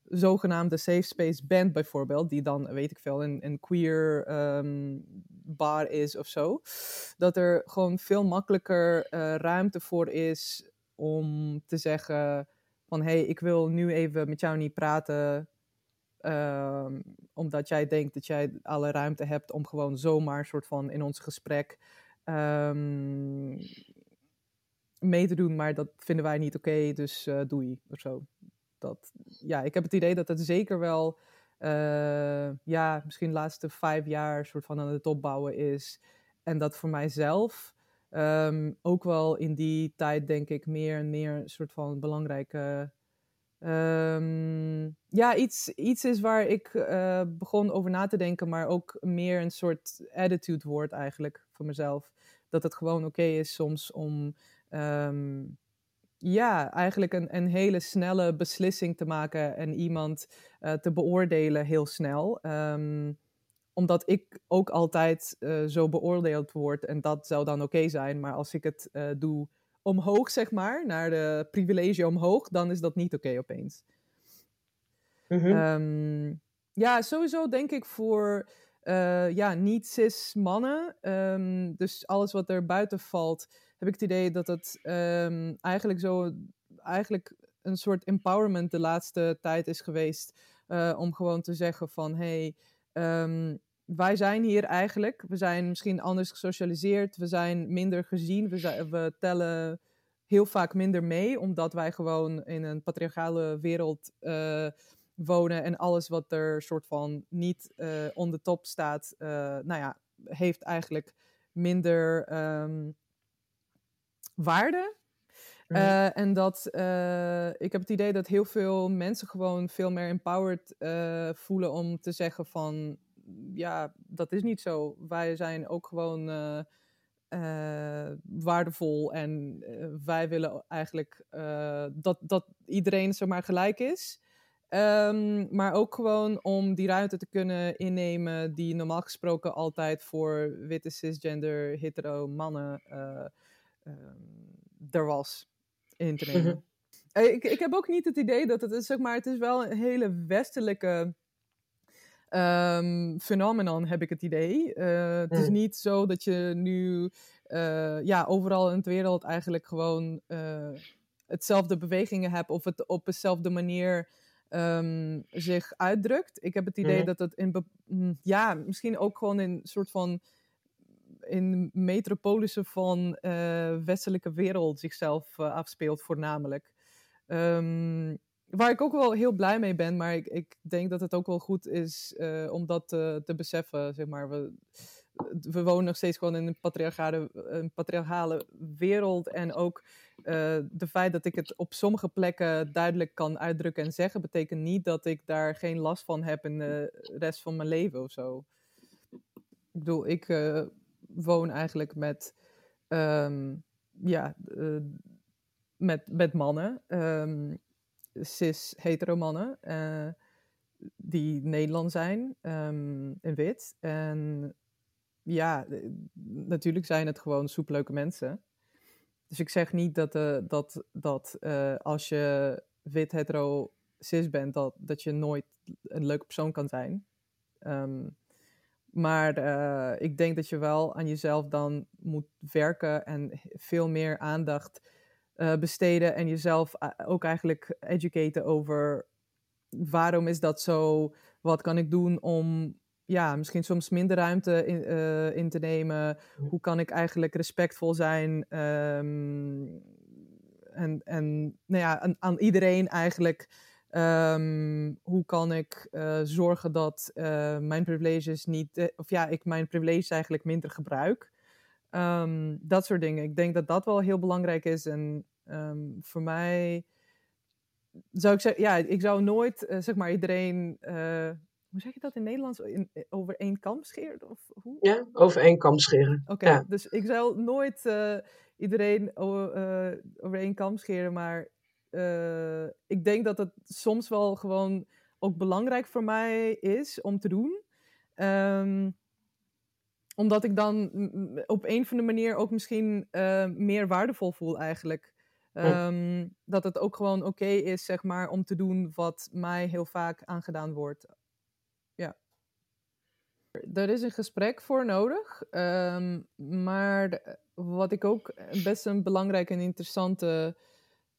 zogenaamde safe space band bijvoorbeeld, die dan, weet ik veel, een, een queer um, bar is of zo, dat er gewoon veel makkelijker uh, ruimte voor is om te zeggen van, hé, hey, ik wil nu even met jou niet praten, um, omdat jij denkt dat jij alle ruimte hebt om gewoon zomaar soort van in ons gesprek um, mee te doen, maar dat vinden wij niet oké, dus uh, doei of zo dat, ja, ik heb het idee dat het zeker wel, uh, ja, misschien de laatste vijf jaar soort van aan het opbouwen is. En dat voor mijzelf um, ook wel in die tijd, denk ik, meer en meer een soort van belangrijke Ehm, ja, iets, iets is waar ik eh, begon over na te denken, maar ook meer een soort attitude wordt eigenlijk voor mezelf. Dat het gewoon oké is soms om ehm, ja, eigenlijk een, een hele snelle beslissing te maken en iemand uh, te beoordelen heel snel. Um, omdat ik ook altijd uh, zo beoordeeld word en dat zou dan oké okay zijn. Maar als ik het uh, doe omhoog, zeg maar, naar de privilege omhoog, dan is dat niet oké okay opeens. Mm -hmm. um, ja, sowieso denk ik voor ja, niet-cis mannen, um, dus alles wat er buiten valt, heb ik het idee dat het um, eigenlijk zo, eigenlijk een soort empowerment de laatste tijd is geweest. Uh, om gewoon te zeggen van, hey, um, wij zijn hier eigenlijk. We zijn misschien anders gesocialiseerd. We zijn minder gezien. We, we tellen heel vaak minder mee, omdat wij gewoon in een patriarchale wereld uh, wonen. En alles wat er soort van niet uh, on the top staat, nou ja, heeft eigenlijk minder um, waarde. Uh, en dat uh, ik heb het idee dat heel veel mensen gewoon veel meer empowered uh, voelen om te zeggen van ja, dat is niet zo. Wij zijn ook gewoon waardevol en wij willen eigenlijk dat, dat iedereen zomaar gelijk is. Um, maar ook gewoon om die ruimte te kunnen innemen die normaal gesproken altijd voor witte cisgender hetero mannen er was in te nemen. ik, ik heb ook niet het idee dat het is, zeg maar, het is wel een hele westelijke um, phenomenon, heb ik het idee. Uh, het is niet zo dat je nu uh, ja, overal in de wereld eigenlijk gewoon uh, hetzelfde bewegingen hebt of het op dezelfde manier um, zich uitdrukt. Ik heb het idee dat het in, ja, misschien ook gewoon in een soort van in metropolissen van uh, westelijke wereld zichzelf uh, afspeelt, voornamelijk. Um, waar ik ook wel heel blij mee ben, maar ik, ik denk dat het ook wel goed is uh, om dat te, beseffen. Zeg maar. we, we wonen nog steeds gewoon in een patriarchale, een patriarchale wereld. En ook de feit dat ik het op sommige plekken duidelijk kan uitdrukken en zeggen, betekent niet dat ik daar geen last van heb in de rest van mijn leven of zo. Ik bedoel, ik woon eigenlijk met, um, ja, uh, met, met mannen, um, cis hetero mannen, uh, die Nederland zijn um, en wit. En ja, natuurlijk zijn het gewoon soepleuke mensen. Dus ik zeg niet dat, uh, dat, dat als je wit hetero cis bent, dat, dat je nooit een leuke persoon kan zijn. Maar uh, ik denk dat je wel aan jezelf dan moet werken en veel meer aandacht uh, besteden en jezelf ook eigenlijk educaten over waarom is dat zo, wat kan ik doen om ja, misschien soms minder ruimte in, uh, in te nemen, hoe kan ik eigenlijk respectvol zijn um, en, en nou ja, aan, aan iedereen eigenlijk Um, hoe kan ik uh, zorgen dat uh, mijn privileges niet, uh, of ja, ik mijn privileges eigenlijk minder gebruik. Um, dat soort dingen. Ik denk dat dat wel heel belangrijk is. En um, voor mij zou ik zeggen, ja, ik zou nooit, zeg maar, iedereen, hoe zeg je dat in Nederlands, in, over één kam scheren? Of hoe? Ja, over één kam scheren. Oké, okay, ja. dus ik zou nooit iedereen over één kam scheren, maar uh, ik denk dat het soms wel gewoon ook belangrijk voor mij is om te doen. Um, omdat ik dan op een of andere manier ook misschien uh, meer waardevol voel eigenlijk. Um, dat het ook gewoon oké okay is, zeg maar, om te doen wat mij heel vaak aangedaan wordt. Ja. Er is een gesprek voor nodig. Um, maar wat ik ook best een belangrijke en interessante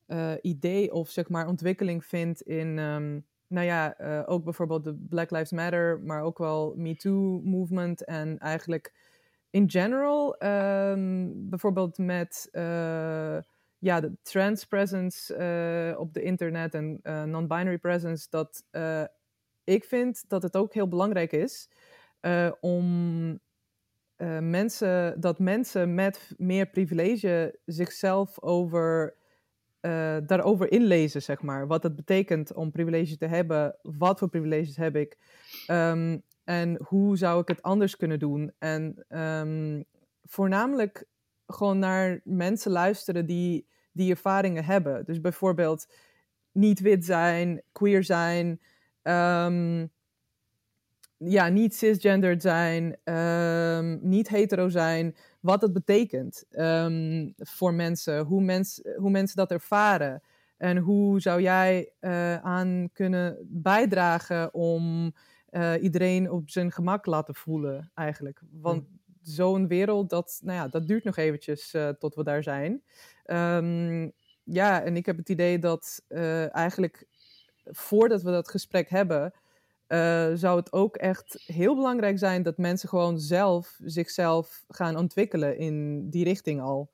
uh, idee of zeg maar ontwikkeling vind in, um, nou ja, uh, ook bijvoorbeeld de Black Lives Matter, maar ook wel Me Too movement en eigenlijk in general, um, bijvoorbeeld met uh, ja, de trans presence op de internet en non-binary presence, dat ik vind dat het ook heel belangrijk is om mensen, dat mensen met meer privilege zichzelf over eh, daarover inlezen, zeg maar. Wat het betekent om privilege te hebben. Wat voor privileges heb ik? Ehm, en hoe zou ik het anders kunnen doen? En ehm, voornamelijk gewoon naar mensen luisteren die die ervaringen hebben. Dus bijvoorbeeld niet wit zijn, queer zijn, ehm, ja, niet cisgendered zijn, ehm, niet hetero zijn, wat het betekent um, voor mensen, hoe, mens, hoe mensen dat ervaren. En hoe zou jij uh, aan kunnen bijdragen om uh, iedereen op zijn gemak laten voelen, eigenlijk? Want mm. zo'n wereld, dat, nou ja, dat duurt nog eventjes uh, tot we daar zijn. Um, ja, en ik heb het idee dat eigenlijk voordat we dat gesprek hebben, uh, zou het ook echt heel belangrijk zijn dat mensen gewoon zelf zichzelf gaan ontwikkelen in die richting al.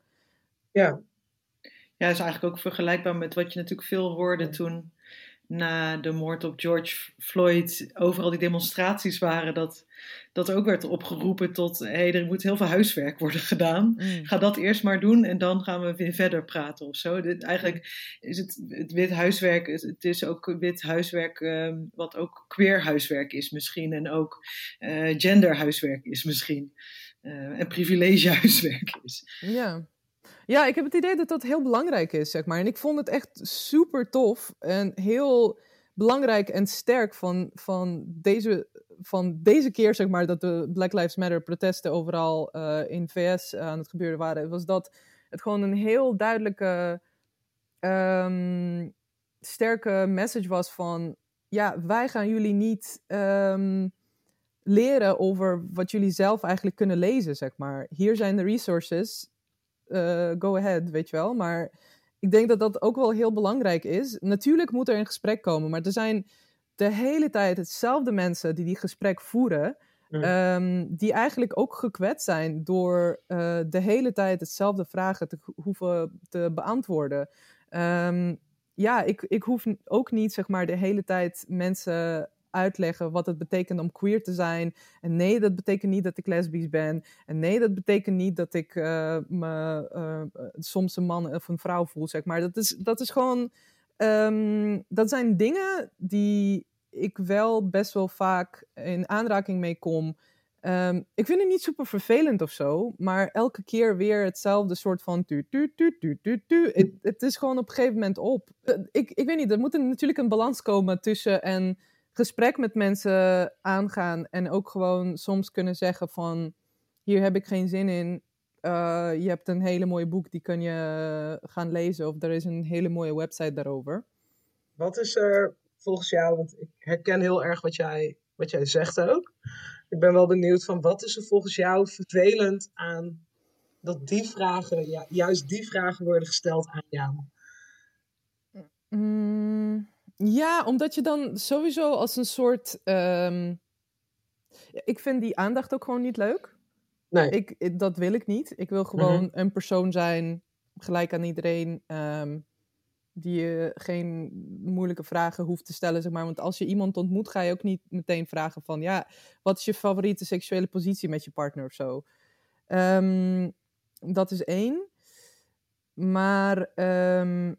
Ja. Ja, is eigenlijk ook vergelijkbaar met wat je natuurlijk veel hoorde toen na de moord op George Floyd overal die demonstraties waren, dat, dat ook werd opgeroepen tot, hé, hey, er moet heel veel huiswerk worden gedaan. Mm. Ga dat eerst maar doen en dan gaan we weer verder praten of zo. Dit, eigenlijk is het, het wit huiswerk, het is ook wit huiswerk um, wat ook queer huiswerk is misschien en ook uh, gender huiswerk is misschien. Uh, en privilege huiswerk is. Ja. Ja, ik heb het idee dat dat heel belangrijk is, zeg maar. En ik vond het echt super tof en heel belangrijk en sterk van, van, deze, van deze keer, zeg maar, dat de Black Lives Matter protesten overal uh, in VS aan het gebeuren waren, was dat het gewoon een heel duidelijke, um, sterke message was van, ja, wij gaan jullie niet um, leren over wat jullie zelf eigenlijk kunnen lezen, zeg maar. Hier zijn de resources, uh, go ahead, weet je wel. Maar ik denk dat dat ook wel heel belangrijk is. Natuurlijk moet er een gesprek komen, maar er zijn de hele tijd hetzelfde mensen die die gesprek voeren. Um, die eigenlijk ook gekwetst zijn door uh, de hele tijd hetzelfde vragen te hoeven te beantwoorden. Um, ja, ik, ik hoef ook niet zeg maar de hele tijd mensen uitleggen wat het betekent om queer te zijn. En nee, dat betekent niet dat ik lesbisch ben. En nee, dat betekent niet dat ik uh, me uh, soms een man of een vrouw voel, zeg maar. Dat is, dat is gewoon... Um, dat zijn dingen die ik wel best wel vaak in aanraking mee kom. Um, ik vind het niet super vervelend of zo, maar elke keer weer hetzelfde soort van tu tu tu tu tu tu. Het, is gewoon op een gegeven moment op. Ik, ik weet niet, er moet natuurlijk een balans komen tussen en gesprek met mensen aangaan en ook gewoon soms kunnen zeggen van hier heb ik geen zin in. Uh, je hebt een hele mooie boek, die kun je gaan lezen of er is een hele mooie website daarover. Wat is er volgens jou, want ik herken heel erg wat jij, wat jij zegt ook. Ik ben wel benieuwd van wat is er volgens jou vervelend aan dat die vragen, ja, juist die vragen worden gesteld aan jou? Mm, ja, omdat je dan sowieso als een soort. Um, ik vind die aandacht ook gewoon niet leuk. Nee. Ik, dat wil ik niet. Ik wil gewoon mm -hmm. een persoon zijn, gelijk aan iedereen, um, die je geen moeilijke vragen hoeft te stellen, zeg maar. Want als je iemand ontmoet, ga je ook niet meteen vragen van, ja, wat is je favoriete seksuele positie met je partner of zo. Um, dat is één. Maar um,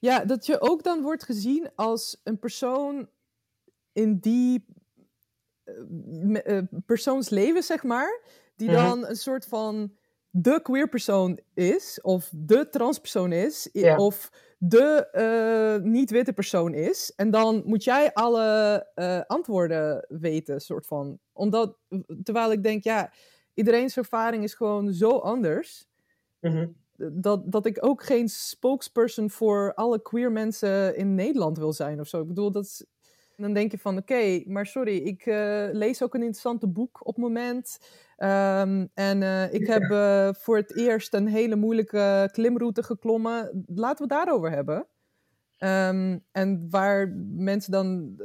ja, dat je ook dan wordt gezien als een persoon in die uh, persoonsleven, zeg maar, die mm -hmm. dan een soort van de queer persoon is, of de transpersoon is, of de uh, niet-witte persoon is. En dan moet jij alle uh, antwoorden weten, soort van. Omdat, terwijl ik denk, ja, iedereen's ervaring is gewoon zo anders. Mm -hmm dat, dat ik ook geen spokesperson voor alle queer mensen in Nederland wil zijn of zo. Ik bedoel, dat is, dan denk je van oké, okay, maar sorry, ik uh, lees ook een interessante boek op het moment. Um, en uh, ik heb uh, voor het eerst een hele moeilijke klimroute geklommen. Laten we het daarover hebben. Um, en waar mensen dan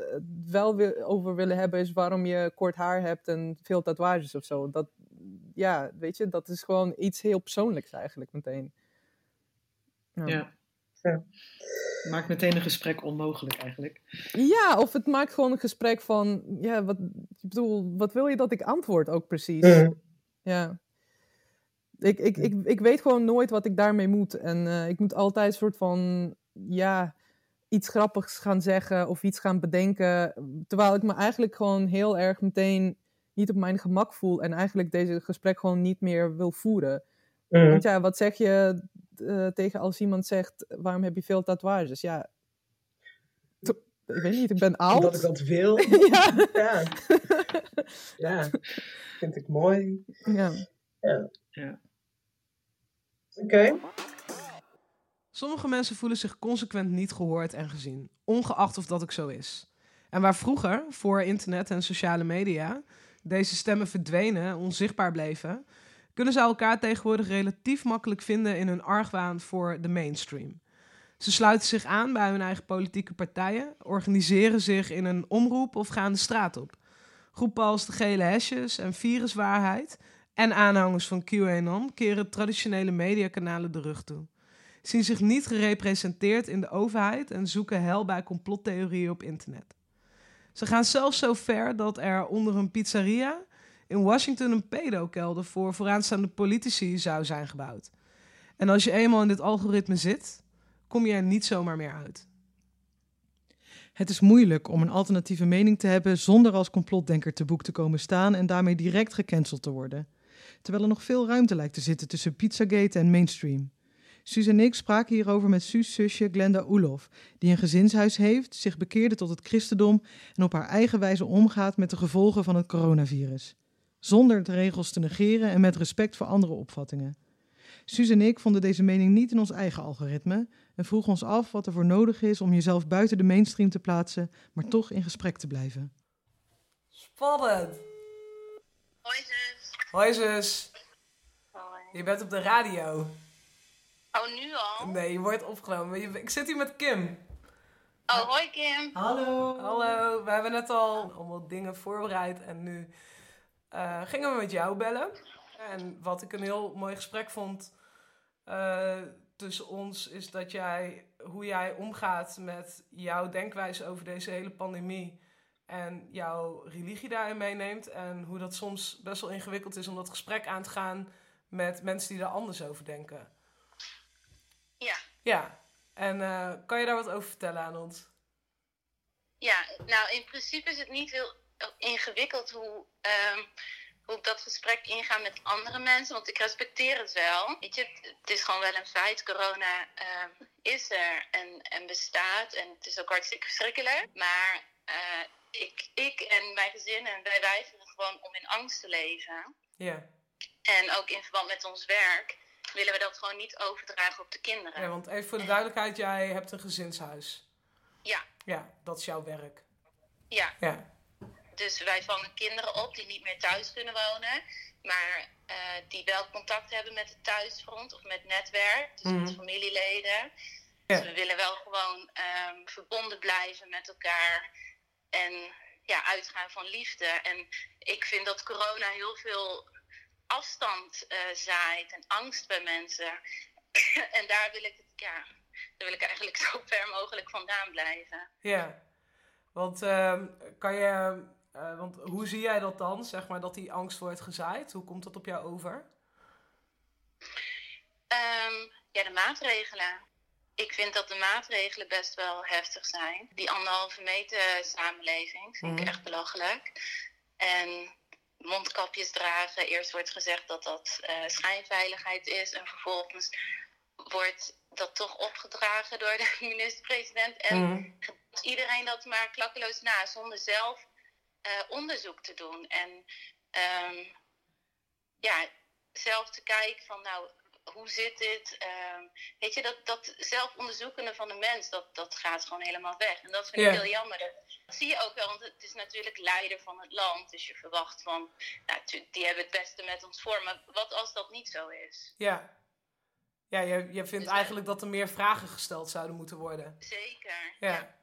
wel over willen hebben, is waarom je kort haar hebt en veel tatoeages of zo. Dat, ja, weet je, dat is gewoon iets heel persoonlijks eigenlijk meteen. Ja. ja. ja. Maakt meteen een gesprek onmogelijk eigenlijk. Ja, of het maakt gewoon een gesprek van, ja, wat, ik bedoel, wat wil je dat ik antwoord ook precies? Mm. Ja. ik, ik, ik, ik weet gewoon nooit wat ik daarmee moet. En eh, ik moet altijd een soort van, ja, iets grappigs gaan zeggen of iets gaan bedenken. Terwijl ik me eigenlijk gewoon heel erg meteen niet op mijn gemak voel. En eigenlijk deze gesprek gewoon niet meer wil voeren. Mhm. Want ja, wat zeg je eh, tegen als iemand zegt, waarom heb je veel tatoeages? Ja, ik weet niet, ik ben oud. Omdat ik dat wil. ja. Ja, ja. Vind ik mooi. ja. Ja. Oké. Sommige mensen voelen zich consequent niet gehoord en gezien, ongeacht of dat ook zo is. En waar vroeger, voor internet en sociale media, deze stemmen verdwenen en onzichtbaar bleven, kunnen ze elkaar tegenwoordig relatief makkelijk vinden in hun argwaan voor de mainstream. Ze sluiten zich aan bij hun eigen politieke partijen, organiseren zich in een omroep of gaan de straat op. Groepen als de gele hesjes en viruswaarheid en aanhangers van QAnon keren traditionele mediakanalen de rug toe zien zich niet gerepresenteerd in de overheid en zoeken hel bij complottheorieën op internet. Ze gaan zelfs zo ver dat er onder een pizzeria in Washington een pedokelder voor vooraanstaande politici zou zijn gebouwd. En als je eenmaal in dit algoritme zit, kom je er niet zomaar meer uit. Het is moeilijk om een alternatieve mening te hebben zonder als complotdenker te boek te komen staan en daarmee direct gecanceld te worden. Terwijl er nog veel ruimte lijkt te zitten tussen Pizzagate en mainstream. Suus en ik spraken hierover met Suus' zusje Glenda Oelof, die een gezinshuis heeft, zich bekeerde tot het christendom en op haar eigen wijze omgaat met de gevolgen van het coronavirus. Zonder de regels te negeren en met respect voor andere opvattingen. Suus en ik vonden deze mening niet in ons eigen algoritme en vroegen ons af wat er voor nodig is om jezelf buiten de mainstream te plaatsen, maar toch in gesprek te blijven. Spannend! Hoi zus. Hoi zus, Hoi. je bent op de radio. Oh, nu al? Nee, je wordt opgenomen. Ik zit hier met Kim. Oh, hoi Kim. Hallo! Hallo, we hebben net al allemaal dingen voorbereid en nu eh, gingen we met jou bellen. En wat ik een heel mooi gesprek vond eh, tussen ons is dat jij, hoe jij omgaat met jouw denkwijze over deze hele pandemie en jouw religie daarin meeneemt en hoe dat soms best wel ingewikkeld is om dat gesprek aan te gaan met mensen die daar anders over denken. Ja. En eh, kan je daar wat over vertellen aan ons? Ja, nou in principe is het niet heel ingewikkeld hoe, ehm, hoe ik dat gesprek inga met andere mensen, want ik respecteer het wel. Weet je, het, het is gewoon wel een feit. Corona ehm, is er en, en bestaat en het is ook hartstikke verschrikkelijk. Maar eh, ik, ik en mijn gezin en wij weigeren gewoon om in angst te leven. Ja. En ook in verband met ons werk willen we dat gewoon niet overdragen op de kinderen. Ja, want even voor de duidelijkheid, jij hebt een gezinshuis. Ja. Ja, dat is jouw werk. Ja, Ja. dus wij vangen kinderen op die niet meer thuis kunnen wonen, maar eh, die wel contact hebben met het thuisfront of met netwerk, dus Mhm. met familieleden. Ja. Dus we willen wel gewoon ehm, verbonden blijven met elkaar en ja, uitgaan van liefde. En ik vind dat corona heel veel afstand eh, zaait en angst bij mensen. en daar wil ik ja, daar wil ik eigenlijk zo ver mogelijk vandaan blijven. Ja. Want ehm, kan je, eh, want hoe zie jij dat dan, zeg maar, dat die angst wordt gezaaid? Hoe komt dat op jou over? Ehm, ja, de maatregelen. Ik vind dat de maatregelen best wel heftig zijn. Die anderhalve meter samenleving vind Mhm. ik echt belachelijk. En mondkapjes dragen. Eerst wordt gezegd dat dat eh, schijnveiligheid is. En vervolgens wordt dat toch opgedragen door de minister-president. En Mhm. doet iedereen dat maar klakkeloos na, zonder zelf eh, onderzoek te doen. En ehm, ja, zelf te kijken van nou, hoe zit dit? Ehm, weet je, dat, dat zelfonderzoekende van de mens, dat, dat gaat gewoon helemaal weg. En dat vind ik heel jammer. Dat zie je ook wel, want het is natuurlijk leider van het land. Dus je verwacht van, nou, die hebben het beste met ons voor. Maar wat als dat niet zo is? Ja. Ja, je, je vindt Dus, eigenlijk dat er meer vragen gesteld zouden moeten worden. Zeker. Ja.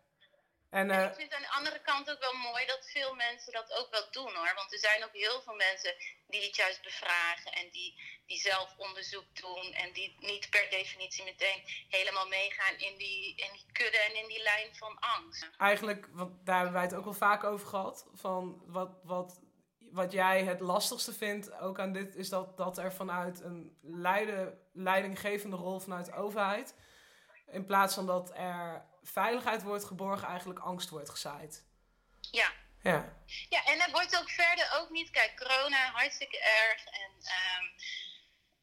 En En eh, ik vind het aan de andere kant ook wel mooi dat veel mensen dat ook wel doen hoor. Want er zijn ook heel veel mensen die het juist bevragen en die, die zelf onderzoek doen. En die niet per definitie meteen helemaal meegaan in die, in die kudde en in die lijn van angst. eigenlijk, want daar hebben wij het ook wel vaak over gehad, van wat, wat, wat jij het lastigste vindt ook aan dit, is dat, dat er vanuit een leiden, leidinggevende rol vanuit de overheid, in plaats van dat er veiligheid wordt geborgen, eigenlijk angst wordt gezaaid. Ja. Ja. Ja, en het wordt ook verder ook niet, kijk, corona hartstikke erg en ehm,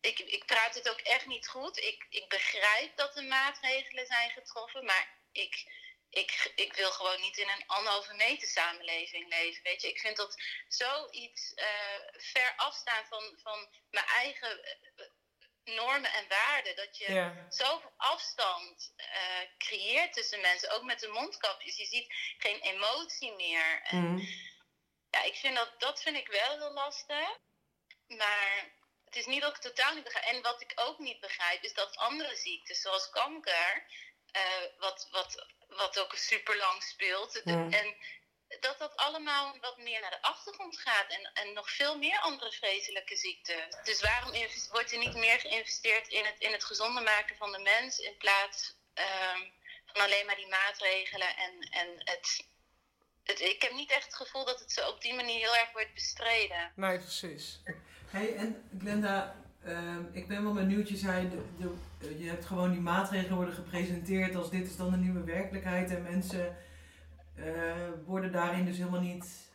ik, ik praat het ook echt niet goed. Ik, ik begrijp dat er maatregelen zijn getroffen, maar ik, ik, ik wil gewoon niet in een anderhalve meter samenleving leven. Weet je, ik vind dat zoiets uh, ver afstaan van, van mijn eigen uh, normen en waarden. Dat je Ja. zoveel afstand uh, creëert tussen mensen, ook met de mondkapjes. Je ziet geen emotie meer. En, Mhm. ja, ik vind dat, dat vind ik wel heel lastig. Maar het is niet dat ik totaal niet begrijp. En wat ik ook niet begrijp, is dat andere ziektes, zoals kanker, eh, wat, wat, wat ook super lang speelt. Mm. En dat dat allemaal wat meer naar de achtergrond gaat. En, en nog veel meer andere vreselijke ziekten. Dus waarom wordt er niet meer geïnvesteerd in het, in het gezonder maken van de mens in plaats ehm, van alleen maar die maatregelen en, en het, het. Ik heb niet echt het gevoel dat het zo op die manier heel erg wordt bestreden. Nee, precies. Hey, en Glenda, ehm, ik ben wel benieuwd. Je zei, de, de, je hebt gewoon die maatregelen worden gepresenteerd als dit is dan de nieuwe werkelijkheid. En mensen worden daarin dus helemaal niet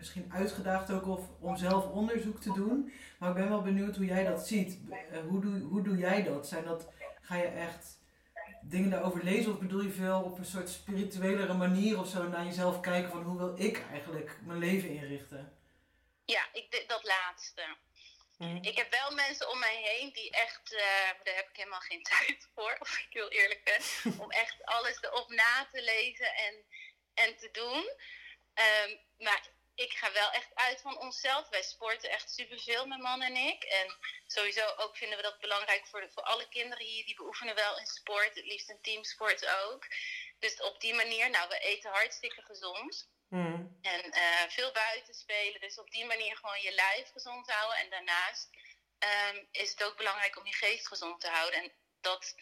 misschien uitgedaagd ook of, om zelf onderzoek te doen. Maar ik ben wel benieuwd hoe jij dat ziet. Eh, hoe, doe, hoe doe jij dat? Zijn dat? Ga je echt dingen daarover lezen of bedoel je veel op een soort spirituelere manier of zo naar jezelf kijken van hoe wil ik eigenlijk mijn leven inrichten? Ja, ik, dat laatste. Mhm. Ik heb wel mensen om mij heen die echt, eh, daar heb ik helemaal geen tijd voor, of ik heel eerlijk ben, om echt alles erop na te lezen en, en te doen. Ehm, maar ik ga wel echt uit van onszelf. Wij sporten echt superveel, mijn man en ik. En sowieso ook vinden we dat belangrijk voor, de, voor alle kinderen hier. Die beoefenen wel in sport, het liefst een teamsport ook. Dus op die manier, nou, we eten hartstikke gezond. Mhm. En eh, veel buiten spelen. Dus op die manier gewoon je lijf gezond houden. En daarnaast ehm, is het ook belangrijk om je geest gezond te houden. En dat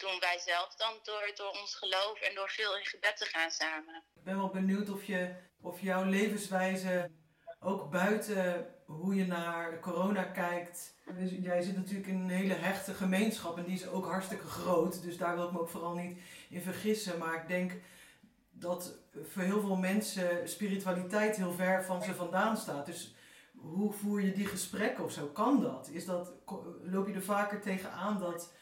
doen wij zelf dan door, door ons geloof en door veel in gebed te gaan samen. Ik ben wel benieuwd of, je, of jouw levenswijze ook buiten hoe je naar corona kijkt. Jij zit natuurlijk in een hele hechte gemeenschap en die is ook hartstikke groot. Dus daar wil ik me ook vooral niet in vergissen. Maar ik denk dat voor heel veel mensen spiritualiteit heel ver van ze vandaan staat. Dus hoe voer je die gesprekken of zo? Kan dat? Is dat loop je er vaker tegenaan dat,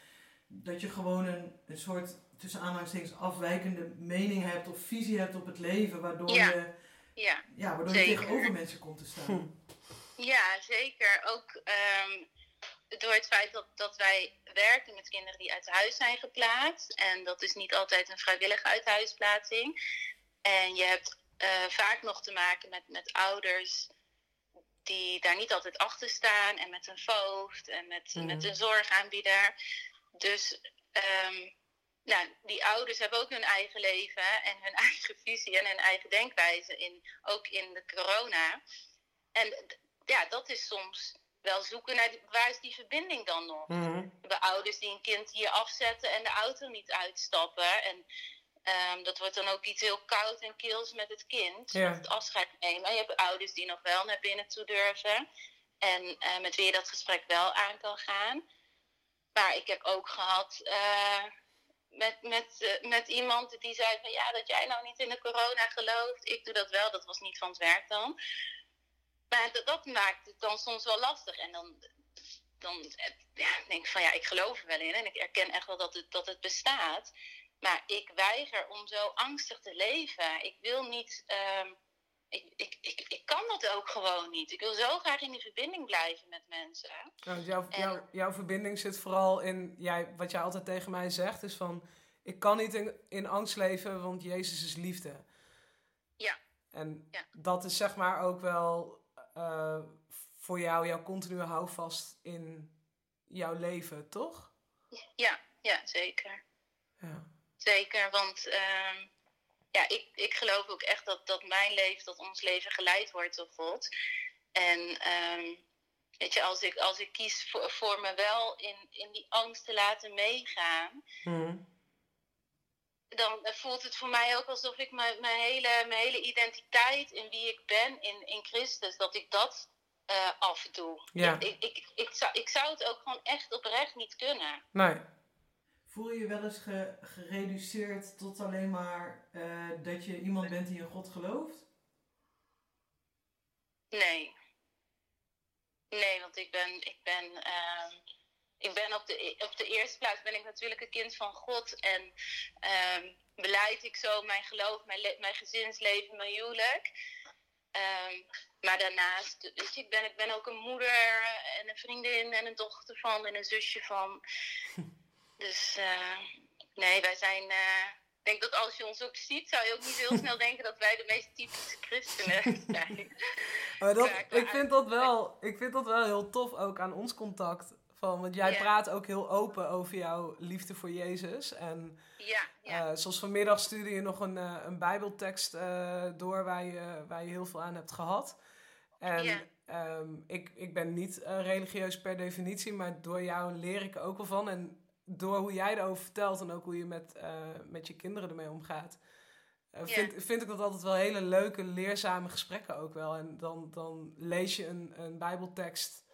dat je gewoon een, een soort tussen aanhalingstekens afwijkende mening hebt of visie hebt op het leven, waardoor Ja. je, Ja, ja, waardoor je tegenover mensen komt te staan. ja zeker. Ook ehm, door het feit dat, dat wij werken met kinderen die uit huis zijn geplaatst. En dat is niet altijd een vrijwillige uithuisplaatsing. En je hebt eh, vaak nog te maken met, met ouders die daar niet altijd achter staan. En met een voogd en met, Mhm. met een zorgaanbieder. Dus ehm, nou, die ouders hebben ook hun eigen leven en hun eigen visie en hun eigen denkwijze. In, ook in de corona. En ja, dat is soms wel zoeken naar die- waar is die verbinding dan nog? Mhm. We hebben ouders die een kind hier afzetten en de auto niet uitstappen. En ehm, dat wordt dan ook iets heel koud en keels met het kind. Ja. Met het afscheid nemen. En je hebt ouders die nog wel naar binnen toe durven. En eh, met wie je dat gesprek wel aan kan gaan. Maar ik heb ook gehad eh, met, met, eh, met iemand die zei van ja, dat jij nou niet in de corona gelooft. Ik doe dat wel, dat was niet van het werk dan. Maar dat, maakt het dan soms wel lastig. En dan, dan denk ik van ja, ik geloof er wel in. En ik erken echt wel dat het, dat het bestaat. Maar ik weiger om zo angstig te leven. Ik wil niet. ehm, ik, ik, ik, ik kan dat ook gewoon niet. Ik wil zo graag in die verbinding blijven met mensen. Nou, jouw, En- jouw, jouw verbinding zit vooral in jij, wat jij altijd tegen mij zegt, is van ik kan niet in, in angst leven, want Jezus is liefde. Ja. En Ja. dat is zeg maar ook wel eh, voor jou jouw continue houvast in jouw leven, toch? Ja, ja zeker. Ja. Zeker, want ehm, ja, ik, ik geloof ook echt dat, dat mijn leven, dat ons leven geleid wordt door God. En ehm, weet je, als ik, als ik kies voor, voor me wel in, in die angst te laten meegaan, Mhm. dan voelt het voor mij ook alsof ik mijn, mijn, hele, mijn hele identiteit in wie ik ben in, in Christus, dat ik dat uh, afdoe. Ja. Ik, ik, ik, ik, zou, ik zou het ook gewoon echt oprecht niet kunnen. Nee. Voel je je wel eens ge- gereduceerd tot alleen maar eh, dat je iemand bent die in God gelooft? Nee. Nee, want ik ben, ik ben, ehm, ik ben op, de, op de eerste plaats ben ik natuurlijk een kind van God. En ehm beleid ik zo mijn geloof, mijn, le- mijn gezinsleven, mijn huwelijk. Ehm, maar daarnaast, ik ben, ik ben ook een moeder en een vriendin en een dochter van en een zusje van. Dus eh, nee, wij zijn. eh, ik denk dat als je ons ook ziet, zou je ook niet heel snel denken dat wij de meest typische christenen zijn. Maar dat, ik, vind dat wel, ik vind dat wel heel tof ook aan ons contact. Van, want jij Ja. praat ook heel open over jouw liefde voor Jezus. En Ja, ja. eh, zoals vanmiddag stuurde je nog een, eh, een bijbeltekst eh, door waar je, waar je heel veel aan hebt gehad. En Ja. ehm, ik, ik ben niet eh, religieus per definitie, maar door jou leer ik er ook wel van. En door hoe jij erover vertelt en ook hoe je met, eh, met je kinderen ermee omgaat. eh, Ja. vind, vind ik dat altijd wel hele leuke, leerzame gesprekken ook wel. En dan, dan lees je een, een bijbeltekst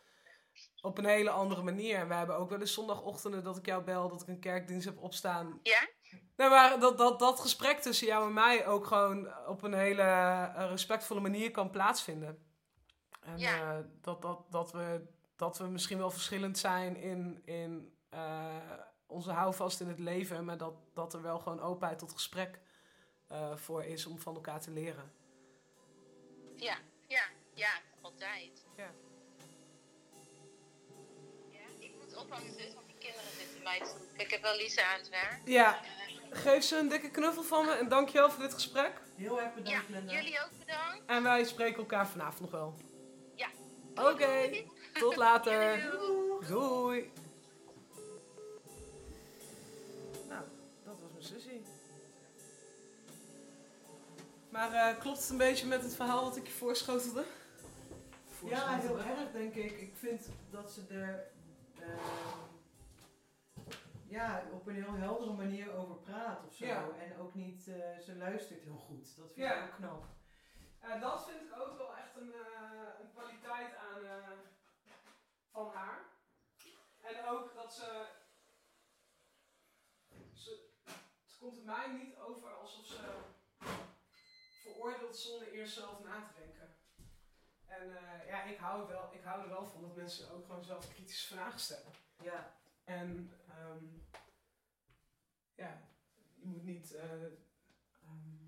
op een hele andere manier. En we hebben ook wel eens zondagochtenden dat ik jou bel, dat ik een kerkdienst heb opstaan. Ja? Nee, maar dat, dat, dat gesprek tussen jou en mij ook gewoon op een hele eh, respectvolle manier kan plaatsvinden. En Ja. dat, dat, dat, we, dat we misschien wel verschillend zijn in, in onze houvast in het leven, maar dat, dat er wel gewoon openheid tot gesprek eh, voor is om van elkaar te leren. Ja, ja, ja, altijd. Ja. Ja, ik moet ophangen, zus, want die kinderen zitten mij te roepen. Ik heb wel Lisa aan het werk. Ja, geef ze een dikke knuffel van me en dankjewel voor dit gesprek. Heel erg Ja, bedankt, Linda. jullie ook bedankt. En wij spreken elkaar vanavond nog wel. Ja. Oké, tot later. Doei. Doei. Maar eh, klopt het een beetje met het verhaal wat ik je voorschotelde? Ja, heel erg denk ik. Ik vind dat ze er ehm, ja, op een heel heldere manier over praat of zo. Ja. En ook niet, eh, ze luistert heel goed. Dat vind Ja. ik ook knap. Eh, dat vind ik ook wel echt een, eh, een kwaliteit aan, eh, van haar. En ook dat ze, ze. Het komt er mij niet over alsof ze veroordeelt zonder eerst zelf na te denken. En eh, ja, ik hou, wel, ik hou er wel van dat mensen ook gewoon zelf kritische vragen stellen. Ja. En ehm, ja, je moet niet. eh, ehm,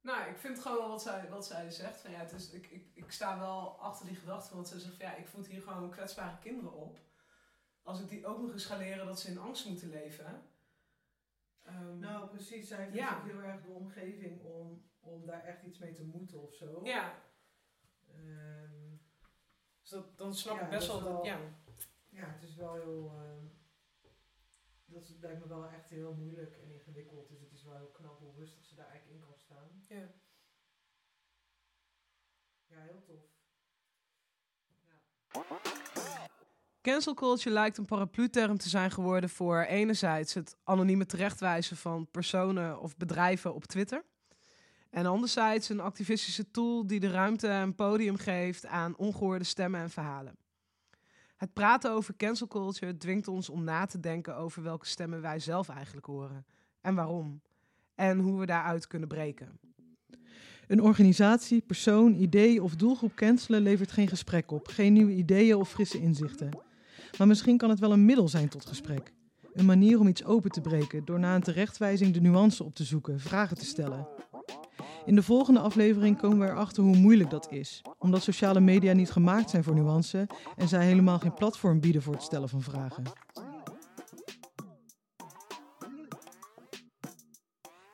nou, ik vind gewoon wel wat zij, wat zij zegt. Van, ja, het is, ik, ik, ik sta wel achter die gedachte van wat ze zegt. Van, ja, ik voed hier gewoon kwetsbare kinderen op. Als ik die ook nog eens ga leren dat ze in angst moeten leven. Ehm, Nou, precies. Zij heeft Ja. ook heel erg de omgeving om, om daar echt iets mee te moeten of zo. ja, Ehm, dus dat, dan snap Ja, ik best wel dat. Ja. ja, het is wel heel. ehm, dat is, lijkt me wel echt heel moeilijk en ingewikkeld. Dus het is wel heel knap hoe rustig ze daar eigenlijk in kan staan. Ja. Ja, heel tof. Cancel culture lijkt een paraplu-term te zijn geworden voor enerzijds het anonieme terechtwijzen van personen of bedrijven op Twitter. En anderzijds een activistische tool die de ruimte en podium geeft aan ongehoorde stemmen en verhalen. Het praten over cancel culture dwingt ons om na te denken over welke stemmen wij zelf eigenlijk horen en waarom. En hoe we daaruit kunnen breken. Een organisatie, persoon, idee of doelgroep cancelen levert geen gesprek op, geen nieuwe ideeën of frisse inzichten. Maar misschien kan het wel een middel zijn tot gesprek. Een manier om iets open te breken door na een terechtwijzing de nuance op te zoeken, vragen te stellen. In de volgende aflevering komen we erachter hoe moeilijk dat is, omdat sociale media niet gemaakt zijn voor nuance en zij helemaal geen platform bieden voor het stellen van vragen.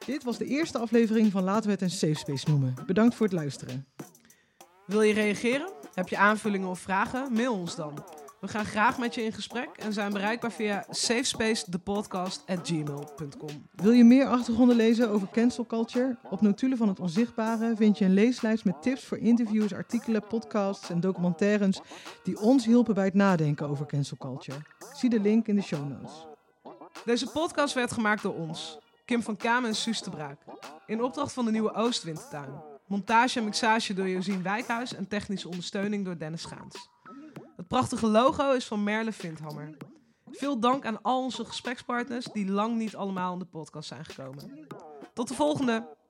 Dit was de eerste aflevering van Laten we het een safe space noemen. Bedankt voor het luisteren. Wil je reageren? Heb je aanvullingen of vragen? Mail ons dan. We gaan graag met je in gesprek en zijn bereikbaar via safespacethepodcast.gmail.com. Wil je meer achtergronden lezen over cancel culture? Op Notulen van het Onzichtbare vind je een leeslijst met tips voor interviews, artikelen, podcasts en documentaires die ons hielpen bij het nadenken over cancel culture. Zie de link in de show notes. Deze podcast werd gemaakt door ons, Kim van Kamen en Suus de Braak. In opdracht van de nieuwe Oostwindtuin. Montage en mixage door Josien Wijkhuis en technische ondersteuning door Dennis Schaans. Het prachtige logo is van Merle Vindhammer. Veel dank aan al onze gesprekspartners die lang niet allemaal in de podcast zijn gekomen. Tot de volgende!